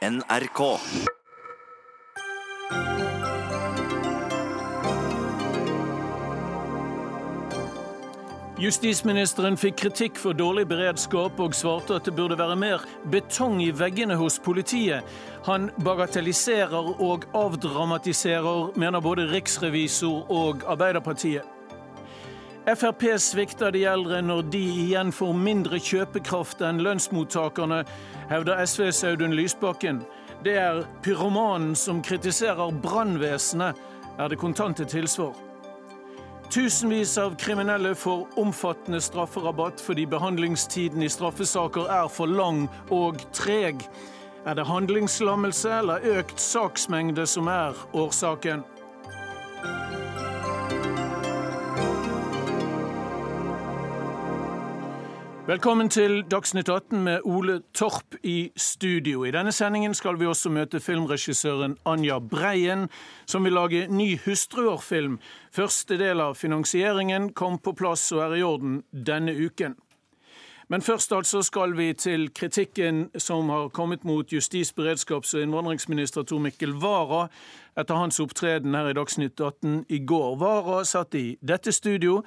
NRK. Justisministeren fikk kritikk for dårlig beredskap og svarte at det burde være mer betong i veggene hos politiet. Han bagatelliserer og avdramatiserer, mener både riksrevisor og Arbeiderpartiet. Frp svikter de eldre når de igjen får mindre kjøpekraft enn lønnsmottakerne, hevder SVs Audun Lysbakken. Det er pyromanen som kritiserer brannvesenet, er det kontante tilsvar. Tusenvis av kriminelle får omfattende strafferabatt fordi behandlingstiden i straffesaker er for lang og treg. Er det handlingslammelse eller økt saksmengde som er årsaken? Velkommen til Dagsnytt 18 med Ole Torp i studio. I denne sendingen skal vi også møte filmregissøren Anja Breien, som vil lage ny hustruårfilm. Første del av finansieringen kom på plass og er i orden denne uken. Men først altså skal vi til kritikken som har kommet mot justis-, beredskaps- og innvandringsminister Tor Mikkel Wara etter hans opptreden her i Dagsnytt 18 i går. Wara satt i dette studio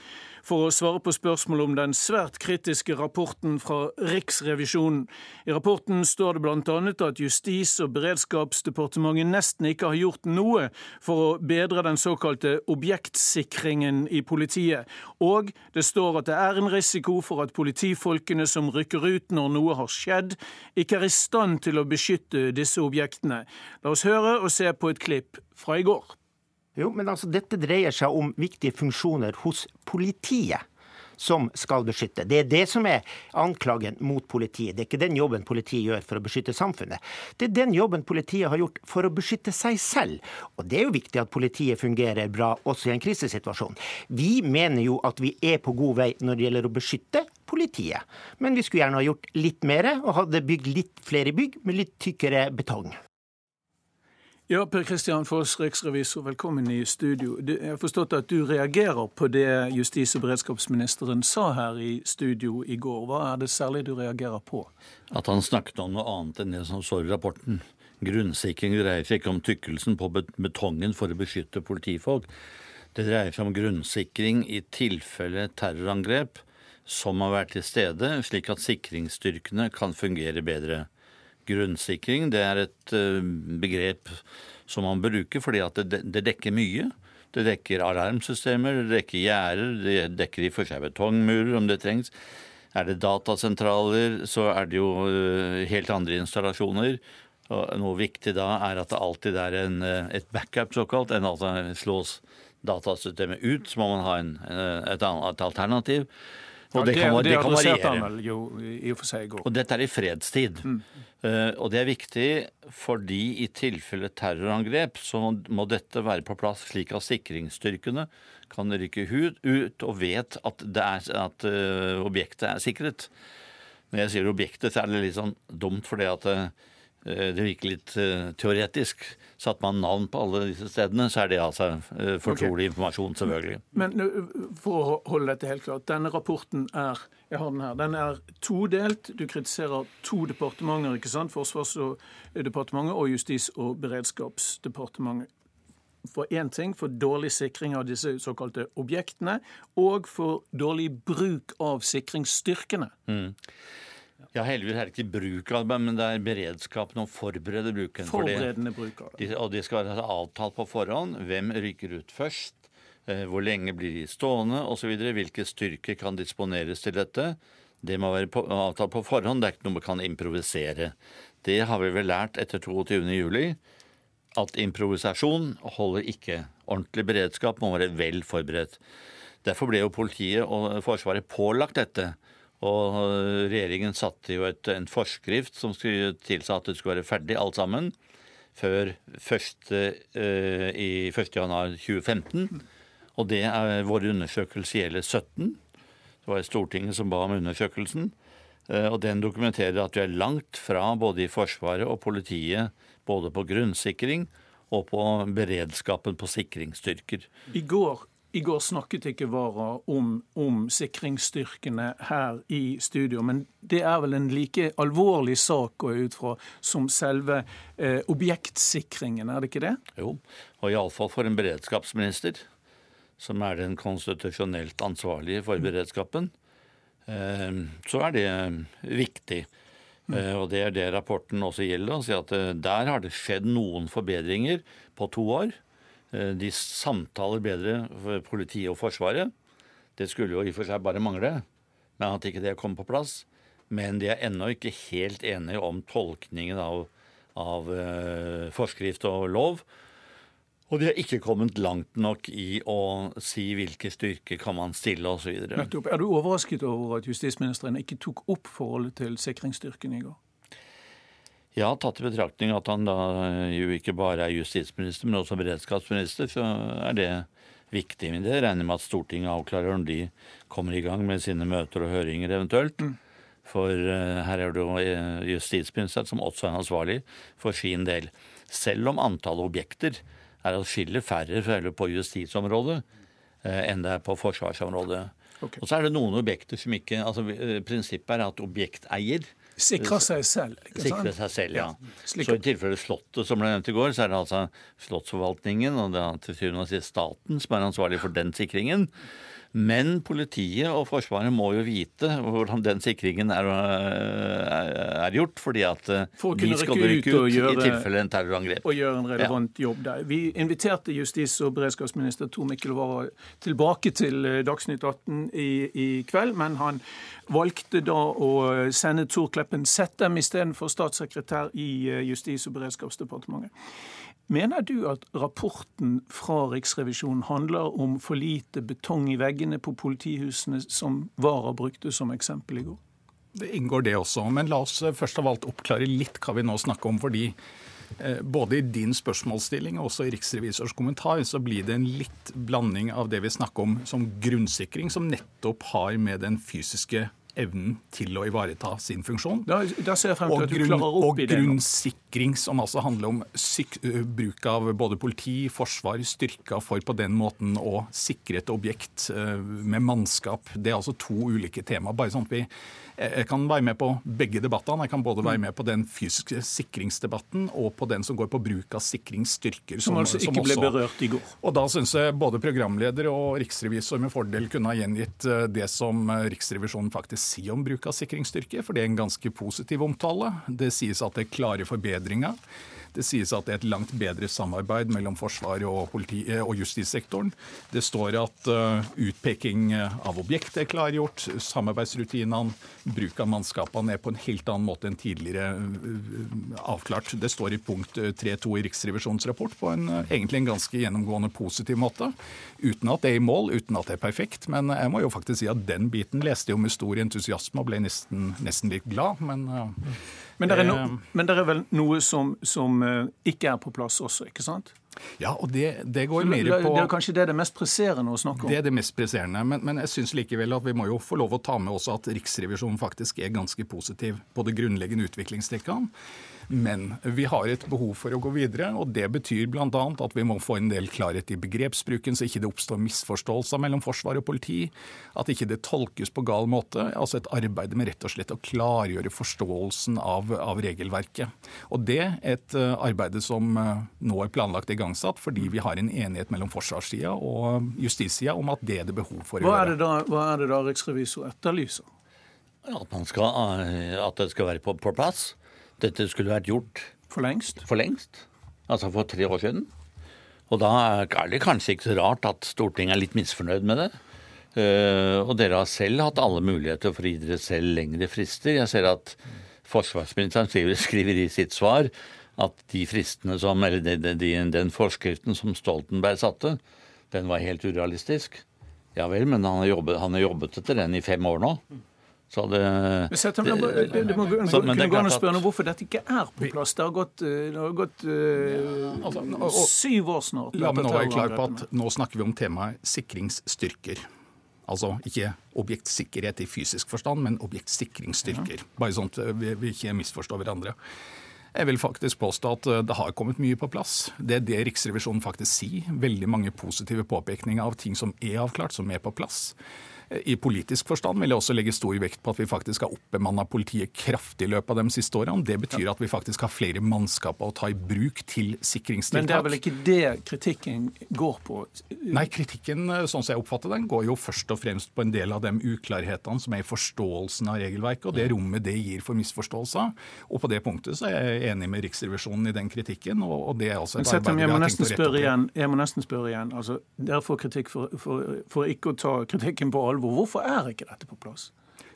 for å svare på spørsmål om den svært kritiske rapporten fra Riksrevisjonen. I rapporten står det bl.a. at Justis- og beredskapsdepartementet nesten ikke har gjort noe for å bedre den såkalte objektsikringen i politiet. Og det står at det er en risiko for at politifolkene som rykker ut når noe har skjedd, ikke er i stand til å beskytte disse objektene. La oss høre og se på et klipp fra i går. Jo, men altså, Dette dreier seg om viktige funksjoner hos politiet som skal beskytte. Det er det som er anklagen mot politiet. Det er ikke den jobben politiet gjør for å beskytte samfunnet. Det er den jobben politiet har gjort for å beskytte seg selv. Og det er jo viktig at politiet fungerer bra også i en krisesituasjon. Vi mener jo at vi er på god vei når det gjelder å beskytte politiet. Men vi skulle gjerne ha gjort litt mer og hadde bygd litt flere bygg med litt tykkere betong. Ja, Per Kristian Foss, riksrevisor, velkommen i studio. Jeg har forstått at du reagerer på det justis- og beredskapsministeren sa her i studio i går. Hva er det særlig du reagerer på? At han snakket om noe annet enn det som står i rapporten. Grunnsikring dreier seg ikke om tykkelsen på betongen for å beskytte politifolk. Det dreier seg om grunnsikring i tilfelle terrorangrep som har vært til stede, slik at sikringsstyrkene kan fungere bedre grunnsikring det er et eh, begrep som man bruker fordi at det, dekker mye. Det dekker alarmsystemer, det dekker gjerder, det dekker i og for seg betongmurer om det trengs. Er det datasentraler, så er det jo eh, helt andre installasjoner. Og noe viktig da er at det alltid er en, eh, et backup, såkalt. En altså slås datasystemet ut, så må man ha en, et, et alternativ. Og det, kan, det, det kan variere. Og dette er i fredstid. Mm. Uh, og det er viktig fordi i tilfelle terrorangrep så må dette være på plass slik at sikringsstyrkene kan rykke ut og vet at, er, at uh, objektet er sikret. Når jeg sier objektet, så er det litt sånn dumt fordi at uh, det virker litt teoretisk. Satt man navn på alle disse stedene, så er det altså uh, fortrolig okay. informasjon, selvfølgelig. Men for å holde dette helt klart, denne rapporten er jeg har den her. Den er todelt. Du kritiserer to departementer, ikke sant? Forsvarsdepartementet og Justis- og beredskapsdepartementet. For én ting, for dårlig sikring av disse såkalte objektene, og for dårlig bruk av sikringsstyrkene. Mm. Ja, heldigvis er det ikke bruk av det, men det er beredskapen og forberede bruken. Forberedende bruk av det. De, og de skal være avtalt på forhånd. Hvem ryker ut først? Eh, hvor lenge blir de stående osv. Hvilke styrker kan disponeres til dette? Det må være avtalt på forhånd. Det er ikke noe man kan improvisere. Det har vi vel lært etter 22.07. At improvisasjon holder ikke. Ordentlig beredskap må være vel forberedt. Derfor ble jo politiet og Forsvaret pålagt dette. Og regjeringen satte jo et, en forskrift som skulle tilsa at det skulle være ferdig alt sammen før 1. Uh, i 1.1.2015. Og det er vår undersøkelse gjelder 17. Det var Stortinget som ba om undersøkelsen. Eh, og den dokumenterer at vi er langt fra både i Forsvaret og politiet både på grunnsikring og på beredskapen på sikringsstyrker. I går I går snakket ikke Wara om, om, sikringsstyrkene her i studio, men det er vel en like alvorlig sak går ut fra som selve eh, objektsikringen, er det ikke det? Jo, og iallfall for en beredskapsminister, som er den konstitusjonelt ansvarlige for beredskapen, eh, så er det viktig. Eh, og det er det rapporten også gjelder. å si at eh, Der har det skjedd noen forbedringer på to år. Eh, de samtaler bedre for politiet og Forsvaret. Det skulle jo i og for seg bare mangle men at ikke det kom på plass. Men de er ennå ikke helt enige om tolkningen av, av uh, forskrift og lov. Og de har ikke kommet langt nok i å si hvilke styrker kan man stille osv. Er du overrasket over at justisministeren ikke tok opp forholdet til sikringsstyrken i går? Ja, tatt i betraktning at han da eh, jo ikke bare er justisminister, men også beredskapsminister, så er det viktig. Men det regner med at Stortinget avklarer om de kommer i gang med sine møter og høringer eventuelt. Mm. For uh, her er det jo eh, justisministeren som også er ansvarlig for sin del. Selv om antallet objekter er atskillig færre på justisområdet enn det er på forsvarsområdet. Okay. Og så er det noen objekter som ikke altså Prinsippet er at objekteier Sikre seg selv. ikke sant? Sikre seg selv, ja. ja. Så i tilfelle Slottet, som ble nevnt i går, så er det altså Slottsforvaltningen og det er til syvende og sist staten som er ansvarlig for den sikringen. Men politiet og Forsvaret må jo vite hvordan den sikringen er, er gjort, fordi at eh, for de skal rykke ut, gjøre, i tilfelle en terrorangrep. Og gjøre en relevant ja. jobb der. Vi inviterte justis- og beredskapsminister Tor Mikkel Wara tilbake til eh, Dagsnytt 18 i, i, kveld, men han valgte da å sende Tor Kleppen Settem istedenfor statssekretær i eh, Justis- og beredskapsdepartementet. Mener du at rapporten fra Riksrevisjonen handler om for lite betong i veggene på politihusene, som Vara brukte som eksempel i går? Det inngår det også. Men la oss eh, først av alt oppklare litt hva vi nå snakker om. fordi eh, både i din spørsmålsstilling og også i riksrevisors kommentar så blir det en litt blanding av det vi snakker om som grunnsikring, som nettopp har med den fysiske evnen til å ivareta sin funksjon. Da, da ser jeg frem til at du klarer opp i det. Og grunnsikring, som altså handler om bruk av både politi, forsvar, styrker for på den måten å sikre et objekt med mannskap. Det er altså to ulike tema. bare sånn at vi jeg kan være med på begge debattene. Jeg kan både være med på den fysiske sikringsdebatten og på den som går på bruk av sikringsstyrker. Som, som altså ikke som også, ble berørt i går. Og da syns jeg både programleder og riksrevisor med fordel kunne ha gjengitt eh, det som eh, Riksrevisjonen faktisk sier om bruk av sikringsstyrke, for det er en ganske positiv omtale. Det sies at det er klare forbedringer. Det sies at det er et langt bedre samarbeid mellom Forsvaret og, politi, eh, og justissektoren. Det står at uh, utpeking av objekt er klargjort, samarbeidsrutinene, bruk av mannskapene er på en helt annen måte enn tidligere avklart. Det står i punkt 3.2 i Riksrevisjonens rapport på en, egentlig en ganske gjennomgående positiv måte. Uten at det er i mål, uten at det er perfekt. Men jeg må jo faktisk si at den biten leste jeg med stor entusiasme og ble nesten, nesten litt glad. men... Men det er, no, eh, men det er vel noe som, som, eh, ikke er på plass også, ikke sant? Ja, og det, det går mer på Det er kanskje det det mest presserende å snakke om? Det er det mest presserende. Men, men jeg syns likevel at vi må jo få lov å ta med også at Riksrevisjonen faktisk er ganske positiv på det grunnleggende utviklingstrekkene. Men vi har et behov for å gå videre, og det betyr bl.a. at vi må få en del klarhet i begrepsbruken, så ikke det oppstår misforståelser mellom forsvar og politi. At ikke det tolkes på gal måte. Altså et arbeid med rett og slett å klargjøre forståelsen av, av regelverket. Og det er et uh, arbeid som uh, nå er planlagt igangsatt, fordi vi har en enighet mellom forsvarssida og justissida om at det er det behov for å hva gjøre. Da, hva er det da riksrevisor etterlyser? At, skal, eh, at det skal være på, på plass dette skulle vært gjort For lengst? For lengst. Altså for tre år siden. Og da er det kanskje ikke så rart at Stortinget er litt misfornøyd med det. Uh, og dere har selv hatt alle muligheter for å gi dere selv lengre frister. Jeg ser at forsvarsministeren skriver, skriver i sitt svar at de fristene som, eller de, de, den forskriften som Stoltenberg satte, den var helt urealistisk. Ja vel, men han har jobbet, han har jobbet etter den i fem år nå. Så det, det, det, det må kunne gå an å spørre noe hvorfor dette ikke er på plass. Det har gått, eh, det har gått uh, altså, og, syv år snart. La meg nå være klar på at nå snakker vi om temaet sikringsstyrker. Altså ikke objektsikkerhet i fysisk forstand, men objektsikringsstyrker. Bare sånn at vi, vi ikke misforstår hverandre. Jeg vil faktisk påstå at det har kommet mye på plass. Det er det Riksrevisjonen faktisk sier. Veldig mange positive påpekninger av ting som er avklart, som er på plass. I politisk forstand vil jeg også legge stor vekt på at vi faktisk har oppbemanna politiet kraftig i løpet av de siste årene. Det betyr at vi faktisk har flere mannskaper å ta i bruk til sikringstiltak. Men det er vel ikke det kritikken går på? Nei, kritikken sånn som jeg oppfatter den, går jo først og fremst på en del av de uklarhetene som er i forståelsen av regelverket, og det rommet det gir for misforståelser. Og på det punktet så er jeg enig med Riksrevisjonen i den kritikken. og det er altså et arbeid vi har tenkt å rette opp. Jeg må nesten spørre igjen. Altså, dere får kritikk for, for, for ikke å ta kritikken på alvor alvor. Hvorfor er ikke dette på plass?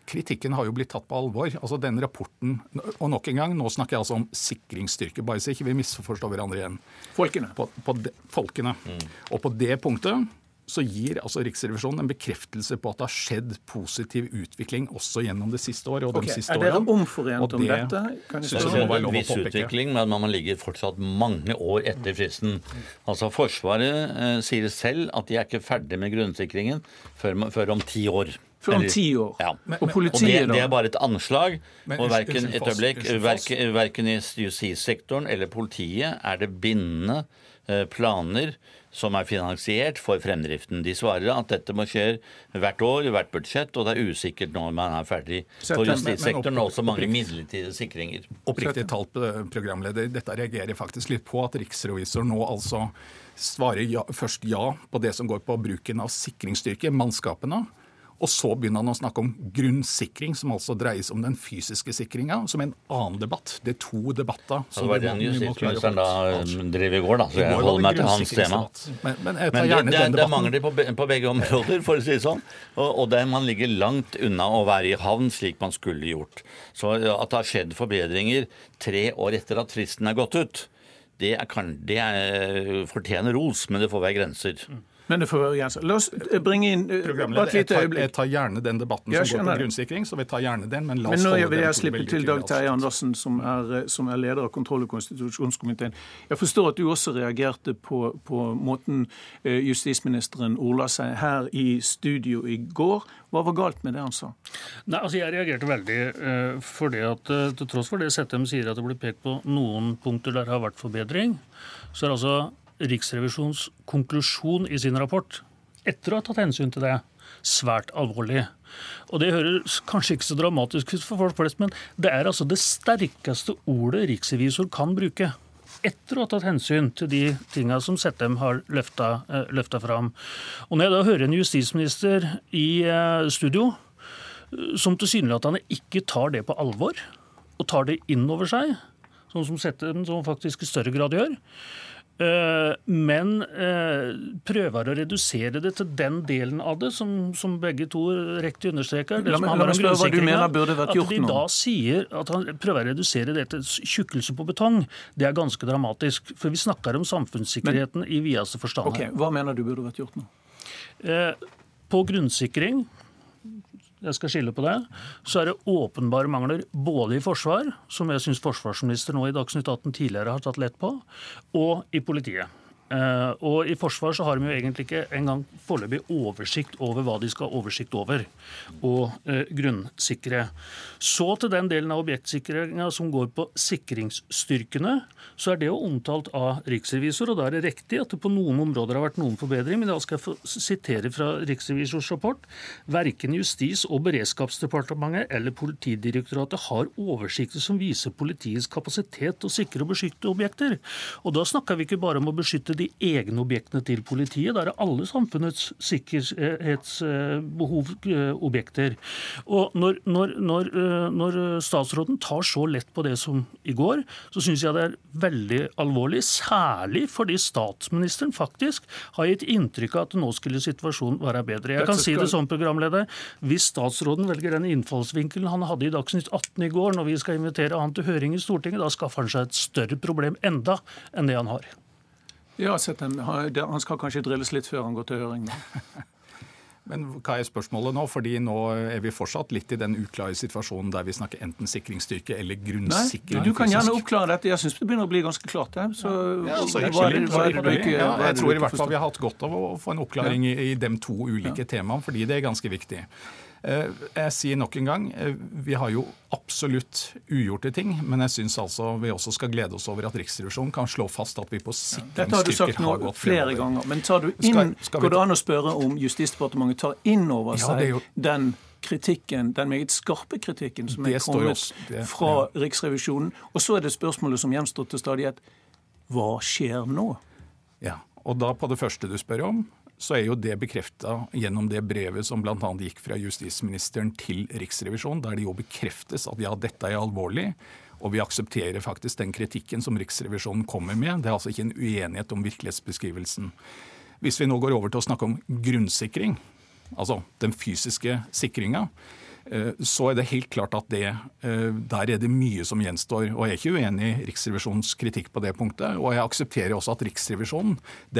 Kritikken har jo blitt tatt på alvor. Altså den rapporten, og nok en gang, Nå snakker jeg altså om sikringsstyrke, bare så ikke vi misforstår hverandre igjen. Folkene. På, på de, folkene. Mm. Og på det punktet så gir altså Riksrevisjonen en bekreftelse på at det har skjedd positiv utvikling også gjennom det siste året. og okay. de siste årene. Er dere omforent om det dette? Kan det er en viss utvikling, men man ligger fortsatt mange år etter fristen. Altså Forsvaret eh, sier selv at de er ikke ferdig med grunnsikringen før, før om ti år. Før om ti år. Ja. og politiet, og det, det, er bare et anslag. Men, og verken, et øyeblikk, verken, verken i justissektoren eller politiet er det bindende eh, planer som er finansiert for fremdriften. De svarer at dette må skje hvert år hvert budsjett, og det er usikkert når man er ferdig for justissektoren, og også mange midlertidige sikringer. Oppriktig talt, eh, programleder, dette reagerer faktisk litt på at riksrevisor nå altså svarer ja, først ja på det som går på bruken av sikringsstyrke, mannskapene. Og så begynner han å snakke om grunnsikring, som altså dreies om den fysiske sikringa, som er en annen debatt. Det er to debatter. Så det var den justisministeren da drev i går, da. Så jeg holder meg til hans tema. Men, men jeg tar gjerne det, debatten. Det mangler på, på begge områder, for å si det sånn. Og, og der man ligger langt unna å være i havn slik man skulle gjort. Så at det har skjedd forbedringer tre år etter at fristen er gått ut, det, er, det er, fortjener ros, men det får være grenser. Men det får være grenser. La oss eh, bringe inn eh, bare et lite øyeblikk. Jeg tar gjerne den debatten som går på grunnsikring, så vi tar gjerne den, men la oss men nå vil jeg slippe til Dag Terje Andersen, som er, eh, som er, leder av kontroll- og konstitusjonskomiteen. Jeg forstår at du også reagerte på, på måten justisministeren ordla seg her i studio i går. Hva var galt med det han sa? Nei, altså Jeg reagerte veldig uh, for det at uh, til tross for det Settem sier at det blir pekt på noen punkter der det har vært forbedring, så er altså Riksrevisjonens konklusjon i sin rapport, etter å ha tatt hensyn til det, svært alvorlig. Og Det høres kanskje ikke så dramatisk ut for folk flest, men det er altså det sterkeste ordet riksrevisor kan bruke. Etter å ha tatt hensyn til de tinga som Settem har løfta, eh, fram. Og Når jeg da hører en justisminister i eh, studio eh, som tilsynelatende ikke tar det på alvor, og tar det inn over seg, sånn som Settem som faktisk i større grad gjør, men eh, prøver å redusere det til den delen av det som, som begge to riktig understreker. Det la, som handler om nå. At de da sier at han prøver å redusere det til tjukkelse på betong, det er ganske dramatisk. For vi snakker om samfunnssikkerheten men, i videste forstand. Okay, hva mener du burde vært gjort nå? Eh, på grunnsikring jeg skal skille på det, så er det åpenbare mangler både i forsvar, som jeg syns forsvarsminister nå i Dagsnytt 18 tidligere har tatt lett på, og i politiet. Uh, og I Forsvar så har de jo egentlig ikke engang foreløpig oversikt over hva de skal ha oversikt over, og uh, grunnsikre. Så til den delen av objektsikringa som går på sikringsstyrkene, så er det jo omtalt av riksrevisor. og Da er det riktig at det på noen områder har vært noen forbedring, men da skal jeg få sitere fra riksrevisors rapport. Verken Justis- og beredskapsdepartementet eller Politidirektoratet har oversikter som viser politiets kapasitet til å sikre og beskytte objekter. Og da snakker vi ikke bare om å beskytte de egne objektene til politiet. Da er det alle samfunnets sikkerhetsbehovobjekter. Og når, når, når, eh, når, statsråden tar så lett på det som i går, så syns jeg det er veldig alvorlig. Særlig fordi statsministeren faktisk har gitt inntrykk av at nå skulle situasjonen være bedre. Jeg kan si det som programleder. Hvis statsråden velger den innfallsvinkelen han hadde i Dagsnytt 18 i går, når vi skal invitere han til høring i Stortinget, da skaffer han seg et større problem enda enn det han har. Ja, Han skal kanskje drilles litt før han går til høring. Men hva er spørsmålet nå? Fordi nå er vi fortsatt litt i den uklare situasjonen der vi snakker enten sikringsstyrke eller grunnsikring. Nei, du kan gjerne oppklare dette. Jeg syns det begynner å bli ganske klart. Ja. Så, ja, altså, jeg, det, hva ikke, ja, tror i hvert fall vi har hatt godt av å få en oppklaring i, i de to ulike temaene, fordi det er ganske viktig. Eh, jeg sier nok en gang, eh, vi har jo absolutt ugjorte ting, men jeg syns altså vi også skal glede oss over at Riksrevisjonen kan slå fast at vi på sikringsstyrker har gått Dette har du sagt nå flere ganger, men tar du inn, skal, skal går det an å spørre om Justisdepartementet tar inn over seg ja, jo... den kritikken, den meget skarpe kritikken som er kommet det, fra ja. Riksrevisjonen? Og så er det spørsmålet som gjenstår til stadighet. Hva skjer nå? Ja, og da på det første du spør om, så er jo det bekrefta gjennom det brevet som bl.a. gikk fra justisministeren til Riksrevisjonen, der det jo bekreftes at ja, dette er alvorlig. Og vi aksepterer faktisk den kritikken som Riksrevisjonen kommer med. Det er altså ikke en uenighet om virkelighetsbeskrivelsen. Hvis vi nå går over til å snakke om grunnsikring, altså den fysiske sikringa, så er det helt klart at det, eh, der er det mye som gjenstår. Og Jeg er ikke uenig i Riksrevisjonens kritikk på det punktet. Og jeg aksepterer også at Riksrevisjonen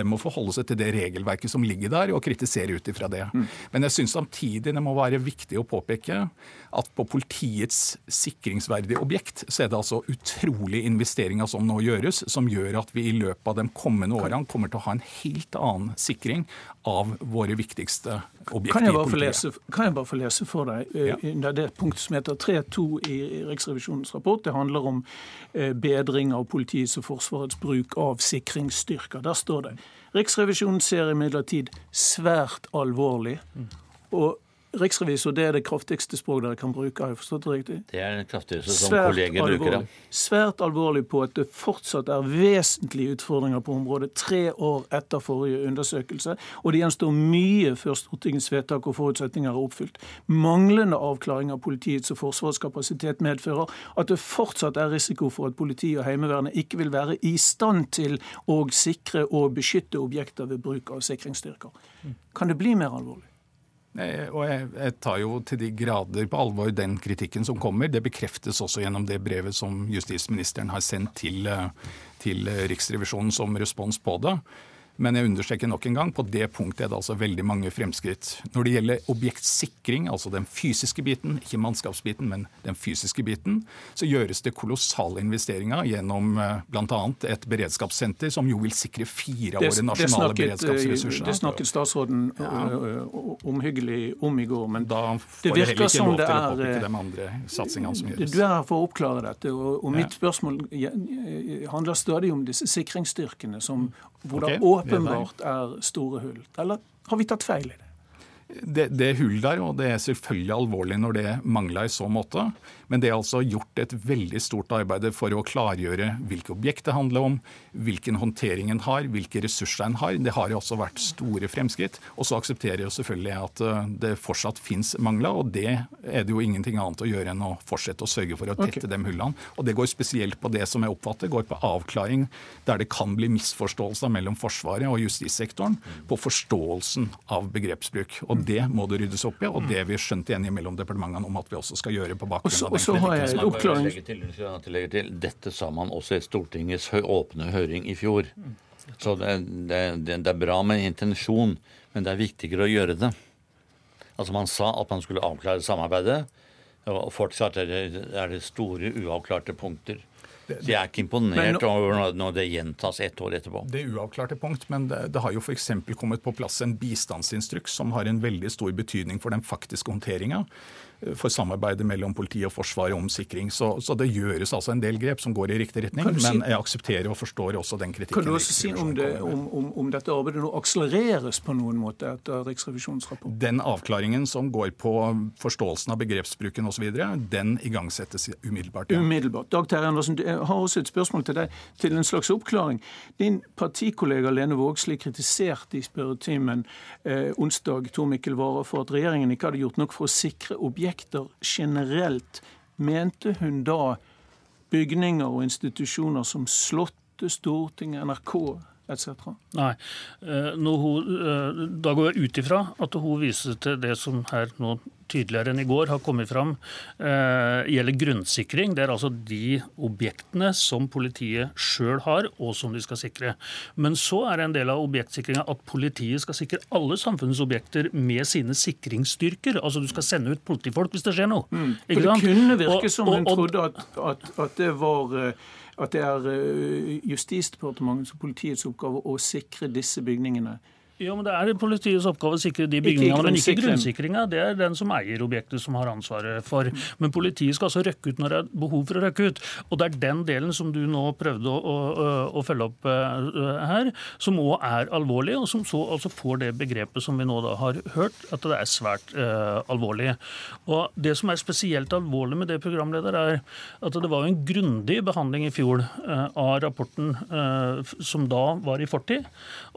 må forholde seg til det regelverket som ligger der, og kritisere ut ifra det. Mm. Men jeg syns samtidig det må være viktig å påpeke at på politiets sikringsverdige objekt så er det altså utrolige investeringer som nå gjøres, som gjør at vi i løpet av de kommende årene kommer til å ha en helt annen sikring av våre viktigste objekter. Kan jeg bare få lese, kan jeg bare få lese for deg eh, ja. det punktet som heter 3.2 i Riksrevisjonens rapport? Det handler om eh, bedring av politiets og Forsvarets bruk av sikringsstyrker. Der står det Riksrevisjonen ser imidlertid svært alvorlig og riksrevisor det er det kraftigste språk dere kan bruke. har jeg forstått Det riktig? Det er det kraftigste som svært kolleger bruker. Det. Svært alvorlig på at det fortsatt er vesentlige utfordringer på området tre år etter forrige undersøkelse, og det gjenstår mye før Stortingets vedtak og forutsetninger er oppfylt. Manglende avklaring av politiets og Forsvarets kapasitet medfører at det fortsatt er risiko for at politiet og Heimevernet ikke vil være i stand til å sikre og beskytte objekter ved bruk av sikringsstyrker. Kan det bli mer alvorlig? Og jeg, jeg, tar jo til de grader på alvor den kritikken som kommer. Det bekreftes også gjennom det brevet som justisministeren har sendt til, eh, til Riksrevisjonen som respons på det. Men jeg understreker nok en gang, på det punktet er det altså veldig mange fremskritt. Når det gjelder objektsikring, altså den fysiske biten, ikke mannskapsbiten, men den fysiske biten, så gjøres det kolossale investeringer gjennom eh, bl.a. et beredskapssenter som jo vil sikre fire av våre nasjonale det snakket, beredskapsressurser. Det snakket statsråden ja. omhyggelig om i går, men da får det virker som det er de andre satsingene som gjøres. Du er her for å oppklare dette, og, mitt spørsmål handler stadig om disse sikringsstyrkene som hvor okay, det åpenbart er store hull? Eller har vi tatt feil i det? Det, det, er hull der, og det er selvfølgelig alvorlig når det mangler i så måte. Men det er altså gjort et veldig stort arbeid for å klargjøre hvilke objekt det handler om, hvilken håndtering en har, hvilke ressurser en har. Det har jo også vært store fremskritt. Og så aksepterer jeg selvfølgelig at eh, det fortsatt fins mangler, og det er det jo ingenting annet å gjøre enn å fortsette å sørge for å tette okay. de hullene. Og det går spesielt på det som jeg oppfatter går på avklaring der det kan bli misforståelser mellom Forsvaret og justissektoren på forståelsen av begrepsbruk. Og det må det ryddes opp i, og det vi skjønt enige mellom departementene om at vi også skal gjøre på bakgrunn av og så har jeg en oppklaring. Til, til, dette sa man også i Stortingets åpne høring i fjor. Så det, det, det, er bra med intensjon, men det er viktigere å gjøre det. Altså Man sa at man skulle avklare samarbeidet, og fortsatt er det, er det store uavklarte punkter. Så jeg er ikke imponert over når det gjentas ett år etterpå. Det er uavklarte punkt, men det, det har jo f.eks. kommet på plass en bistandsinstruks som har en veldig stor betydning for den faktiske håndteringa for samarbeidet mellom politi og forsvar om sikring. Så, så, det gjøres altså en del grep som går i riktig retning, men jeg aksepterer og forstår også den kritikken. Kan du også si om, det, om, om, om, dette arbeidet nå akselereres på noen måte etter Riksrevisjonens rapport? Den avklaringen som går på forståelsen av begrepsbruken osv., den igangsettes umiddelbart. Ja. Umiddelbart. Dag Terje Andersen, jeg har også et spørsmål til deg, til en slags oppklaring. Din partikollega Lene Vågslid kritiserte i spørretimen eh, onsdag Tor Mikkel Wara for at regjeringen ikke hadde gjort nok for å sikre objekter objekter generelt, mente hun da bygninger og institusjoner som Slottet, Stortinget, NRK etc.? Nei. Når hun, eh, da går jeg ut ifra at hun viser til det som her nå tydeligere enn i går har kommet fram, eh, gjelder grunnsikring. Det er altså de objektene som politiet sjøl har, og som de skal sikre. Men så er det en del av objektsikringa at politiet skal sikre alle samfunnets objekter med sine sikringsstyrker. Altså du skal sende ut politifolk hvis det skjer noe. Mm. Det kunne virke som hun trodde at, at, at det var eh, at det er eh, Justisdepartementets og politiets oppgave å sikre disse bygningene Jo, men Det er politiets oppgave å sikre de bygningene, men ikke grunnsikringa. Det er den som eier objektet som har ansvaret for. Men politiet skal altså røkke ut når det er behov for å røkke ut. Og det er den delen som du nå prøvde å, å, å følge opp uh, her, som òg er alvorlig, og som så altså får det begrepet som vi nå da har hørt, at det er svært uh, alvorlig. Og Det som er spesielt alvorlig med det, programleder, er at det var en grundig behandling i fjor uh, av rapporten som da var i fortid.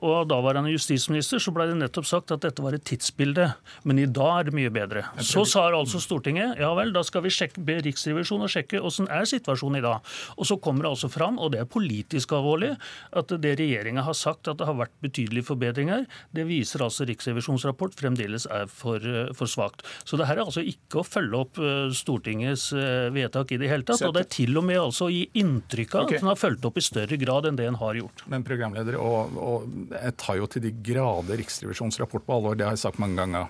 og daværende justisminister statsminister, så ble det nettopp sagt at dette var et tidsbilde. Men i dag er det mye bedre. Så sa altså Stortinget ja vel, da skal vi sjekke, be Riksrevisjonen å sjekke åssen er situasjonen i dag. Og så kommer det altså fram, og det er politisk alvorlig, at det regjeringa har sagt at det har vært betydelige forbedringer, det viser altså Riksrevisjonens rapport fremdeles er for, for svakt. Så det her er altså ikke å følge opp eh, Stortingets eh, vedtak i det hele tatt. Og det er til og med altså å gi inntrykk av okay. at en har fulgt opp i større grad enn det en har gjort. Men programleder, og, og jeg tar jo til de grader Riksrevisjonens rapport på alvor, det har jeg sagt mange ganger.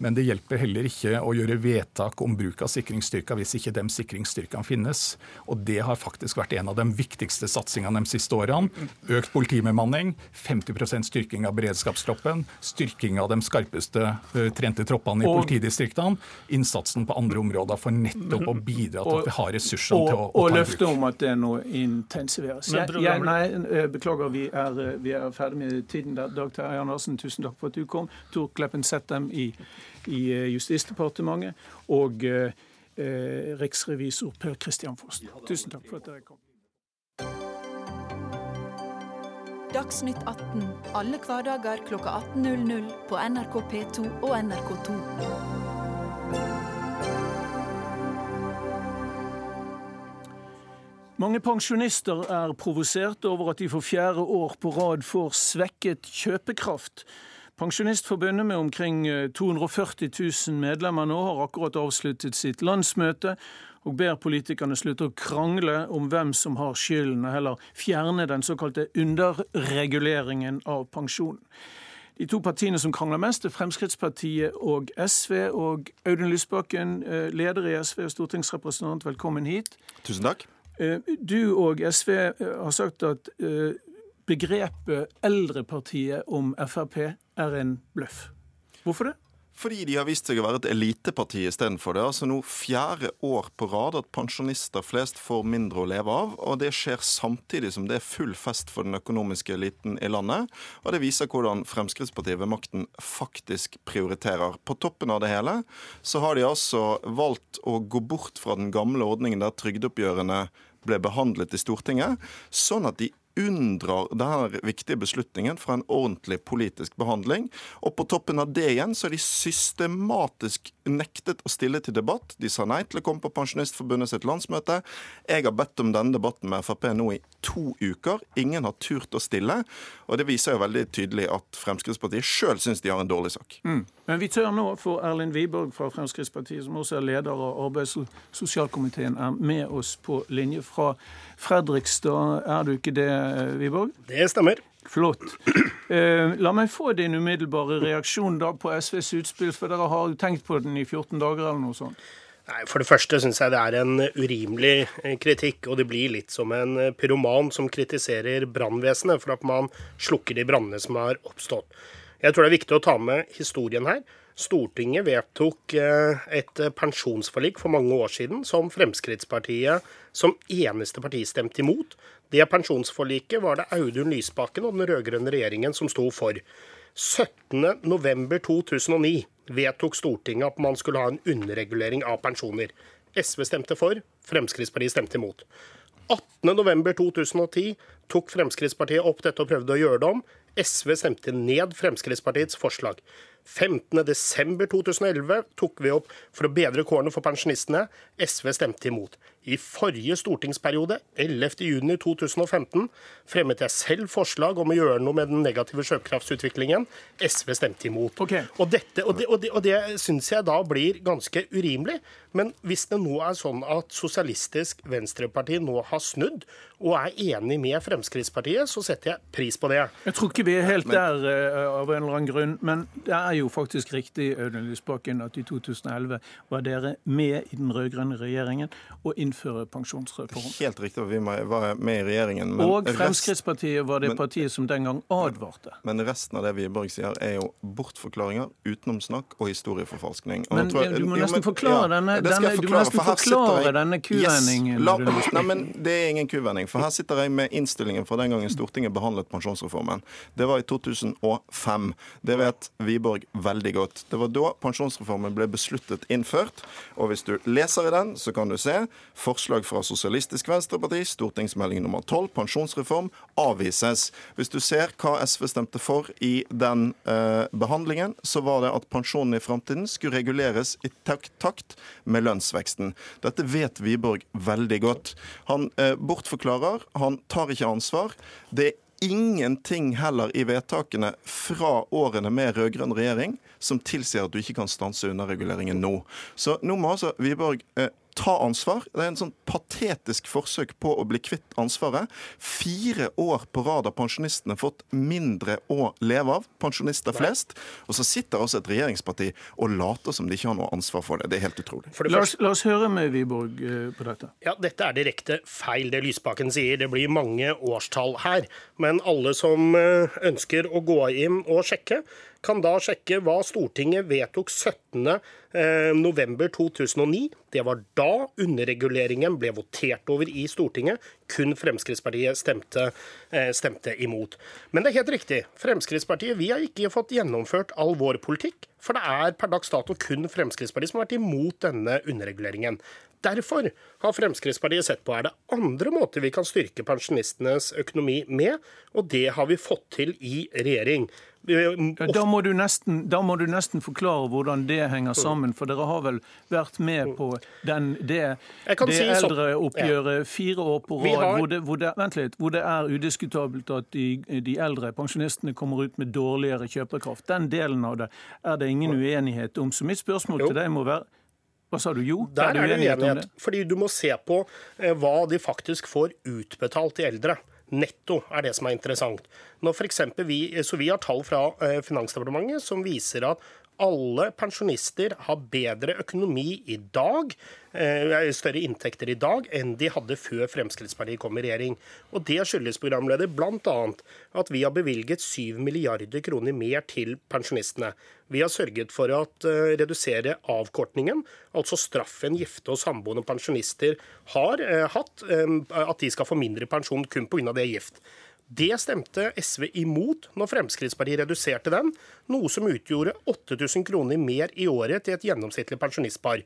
Men det hjelper heller ikke å gjøre vedtak om bruk av sikringsstyrker hvis ikke de sikringsstyrkene finnes. Og det har faktisk vært en av de viktigste satsingene de siste årene. Økt politibemanning, 50% styrking av beredskapstroppen, styrking av de skarpeste uh, trente troppene i og, politidistriktene, innsatsen på andre områder for nettopp å bidra til at vi har ressursene til å, å, ta i bruk. Og løftet om at det nå intensiveres. Jeg, jeg, nei, eh, beklager, vi er, eh, vi er ferdig med tiden. der. Dag Terje Andersen, tusen takk for at du kom. Tor Kleppen Settem i i eh, Justisdepartementet, og eh, eh, riksrevisor Per Christian Foss. Tusen takk for at dere kom. Dagsnytt 18 alle hverdager kl 18.00 på NRK P2 og NRK2. Mange pensjonister er provosert over at de for fjerde år på rad får svekket kjøpekraft. Pensjonistforbundet med omkring 240 eh, 000 medlemmer nå har akkurat avsluttet sitt landsmøte og ber politikerne slutte å krangle om hvem som har skylden, og heller fjerne den såkalte underreguleringen av pensjonen. De to partiene som krangler mest, er Fremskrittspartiet og SV. Og Audun Lysbakken, eh, leder i SV og stortingsrepresentant, velkommen hit. Tusen takk. Eh, du og SV har sagt at begrepet eldrepartiet om Frp er en bløff. Hvorfor det? Fordi de har vist seg å være et eliteparti istedenfor. Det er altså nå fjerde år på rad at pensjonister flest får mindre å leve av. Og det skjer samtidig som det er full fest for den økonomiske eliten i landet. Og det viser hvordan Fremskrittspartiet ved makten faktisk prioriterer. På toppen av det hele så har de altså valgt å gå bort fra den gamle ordningen der trygdeoppgjørene ble behandlet i Stortinget, sånn at de unndrar denne viktige beslutningen fra en ordentlig politisk behandling. Og på toppen av det igjen så er de systematisk nektet å stille til debatt. De sa nei til å komme på Pensjonistforbundet sitt landsmøte. Jeg har bedt om denne debatten med Frp nå i to uker. Ingen har turt å stille. Og det viser jo veldig tydelig at Fremskrittspartiet sjøl syns de har en dårlig sak. Mm. Men vi tør nå for Erlend Wiborg fra Fremskrittspartiet, som også er leder av arbeids- og sosialkomiteen, er med oss på linje fra Fredrikstad. Er du ikke det, Wiborg? Det stemmer. Flott. Eh, la meg få din umiddelbare reaksjon da på SVs utspill, for dere har tenkt på den i 14 dager eller noe sånt. Nei, For det første syns jeg det er en urimelig eh, kritikk, og det blir litt som en eh, pyroman som kritiserer brannvesenet for at man slukker de brannene som har oppstått. Jeg tror det er viktig å ta med historien her. Stortinget vedtok eh, et pensjonsforlik for mange år siden som Fremskrittspartiet som eneste parti stemte imot. Det pensjonsforliket var det Audun Lysbakken og den rød-grønne regjeringen som sto for. 17.11.2009 vedtok Stortinget at man skulle ha en underregulering av pensjoner. SV stemte for, Fremskrittspartiet stemte imot. 18.11.2010 tok Fremskrittspartiet opp dette og prøvde å gjøre det om. SV stemte ned Fremskrittspartiets forslag. 15.12.2011 tok vi opp for å bedre kårene for pensjonistene. SV stemte imot. I forrige stortingsperiode, 11.6.2015, fremmet jeg selv forslag om å gjøre noe med den negative kjøpekraftsutviklingen. SV stemte imot. Okay. Og, dette, og, det, og, det, og det syns jeg da blir ganske urimelig. Men hvis det nå er sånn at Sosialistisk Venstreparti nå har snudd og er enig med Fremskrittspartiet, så setter jeg pris på det. Jeg tror ikke vi er helt der uh, av en eller annen grunn. Men det er jo faktisk riktig Audun Lysbakken, at i 2011 var dere med i den rød-grønne regjeringen å innføre pensjonsreform. Helt riktig, vi var med i regjeringen. og Fremskrittspartiet var det partiet som den gang advarte. Men resten av det Wiborg sier, er jo bortforklaringer, utenomsnakk og historieforfalskning. Og men jeg, du må nesten forklare ja, denne, denne, du må nesten forklare denne kuvendingen. Yes, nei, men det er ingen kuvending. For her sitter jeg med innstillingen fra den gangen Stortinget behandlet pensjonsreformen. Det var i 2005. Det vet Wiborg veldig godt. Det var da pensjonsreformen ble besluttet innført. Og hvis du leser i den, så kan du se forslag fra Sosialistisk Venstreparti, stortingsmelding nummer 12, pensjonsreform, avvises. Hvis du ser hva SV stemte for i den eh, behandlingen, så var det at pensjonen i framtiden skulle reguleres i takt med lønnsveksten. Dette vet Wiborg veldig godt. Han eh, bortforklarer, han tar ikke ansvar. Det er ingenting heller i vedtakene fra årene med rød-grønn regjering som tilsier at du ikke kan stanse underreguleringen nå. Så nå må altså Wiborg eh, ta ansvar. Det er en sånn patetisk forsøk på å bli kvitt ansvaret. Fire år på rad har pensjonistene fått mindre å leve av, pensjonister flest. Og så sitter altså et regjeringsparti og later som de ikke har noe ansvar for det. Det er helt utrolig. La oss, la, oss, høre med Wiborg eh, på dette. Ja, Dette er direkte feil, det Lysbakken sier. Det blir mange årstall her. Men alle som eh, ønsker å gå inn og sjekke, kan da sjekke hva Stortinget vedtok 17.11.2009. Eh, det var da underreguleringen ble votert over i Stortinget. Kun Fremskrittspartiet stemte, eh, stemte imot. Men det er helt riktig. Fremskrittspartiet vi har ikke fått gjennomført all vår politikk. For det er per dags dato kun Fremskrittspartiet som har vært imot denne underreguleringen. Derfor har Fremskrittspartiet sett på er det andre måter vi kan styrke pensjonistenes økonomi med, og det har vi fått til i regjering. Da må, nesten, da må, du nesten, forklare hvordan det henger sammen, for dere har vel vært med på den, det, det si eldreoppgjøret fire år på rad, har... hvor, det, hvor, det, hvor det, er udiskutabelt at de, de, eldre pensjonistene kommer ut med dårligere kjøpekraft. Den delen av det er det ingen uenighet om. Så mitt spørsmål jo. til deg må være hva sa du? Jo, der er det uenighet. det? Fordi du må se på eh, hva de faktisk får utbetalt til eldre. Netto er det som er interessant. Når for vi, så vi har tall fra eh, Finansdepartementet som viser at alle pensjonister har bedre økonomi i dag, eh, større inntekter i dag, enn de hadde før Fremskrittspartiet kom i regjering. Og Det skyldes programleder bl.a. at vi har bevilget 7 milliarder kroner mer til pensjonistene. Vi har sørget for å uh, redusere avkortningen, altså straffen gifte og samboende pensjonister har uh, hatt, at de skal få mindre pensjon kun pga. det gift. Det stemte SV imot når Fremskrittspartiet reduserte den, noe som utgjorde 8000 kroner mer i året til et gjennomsnittlig pensjonistpar.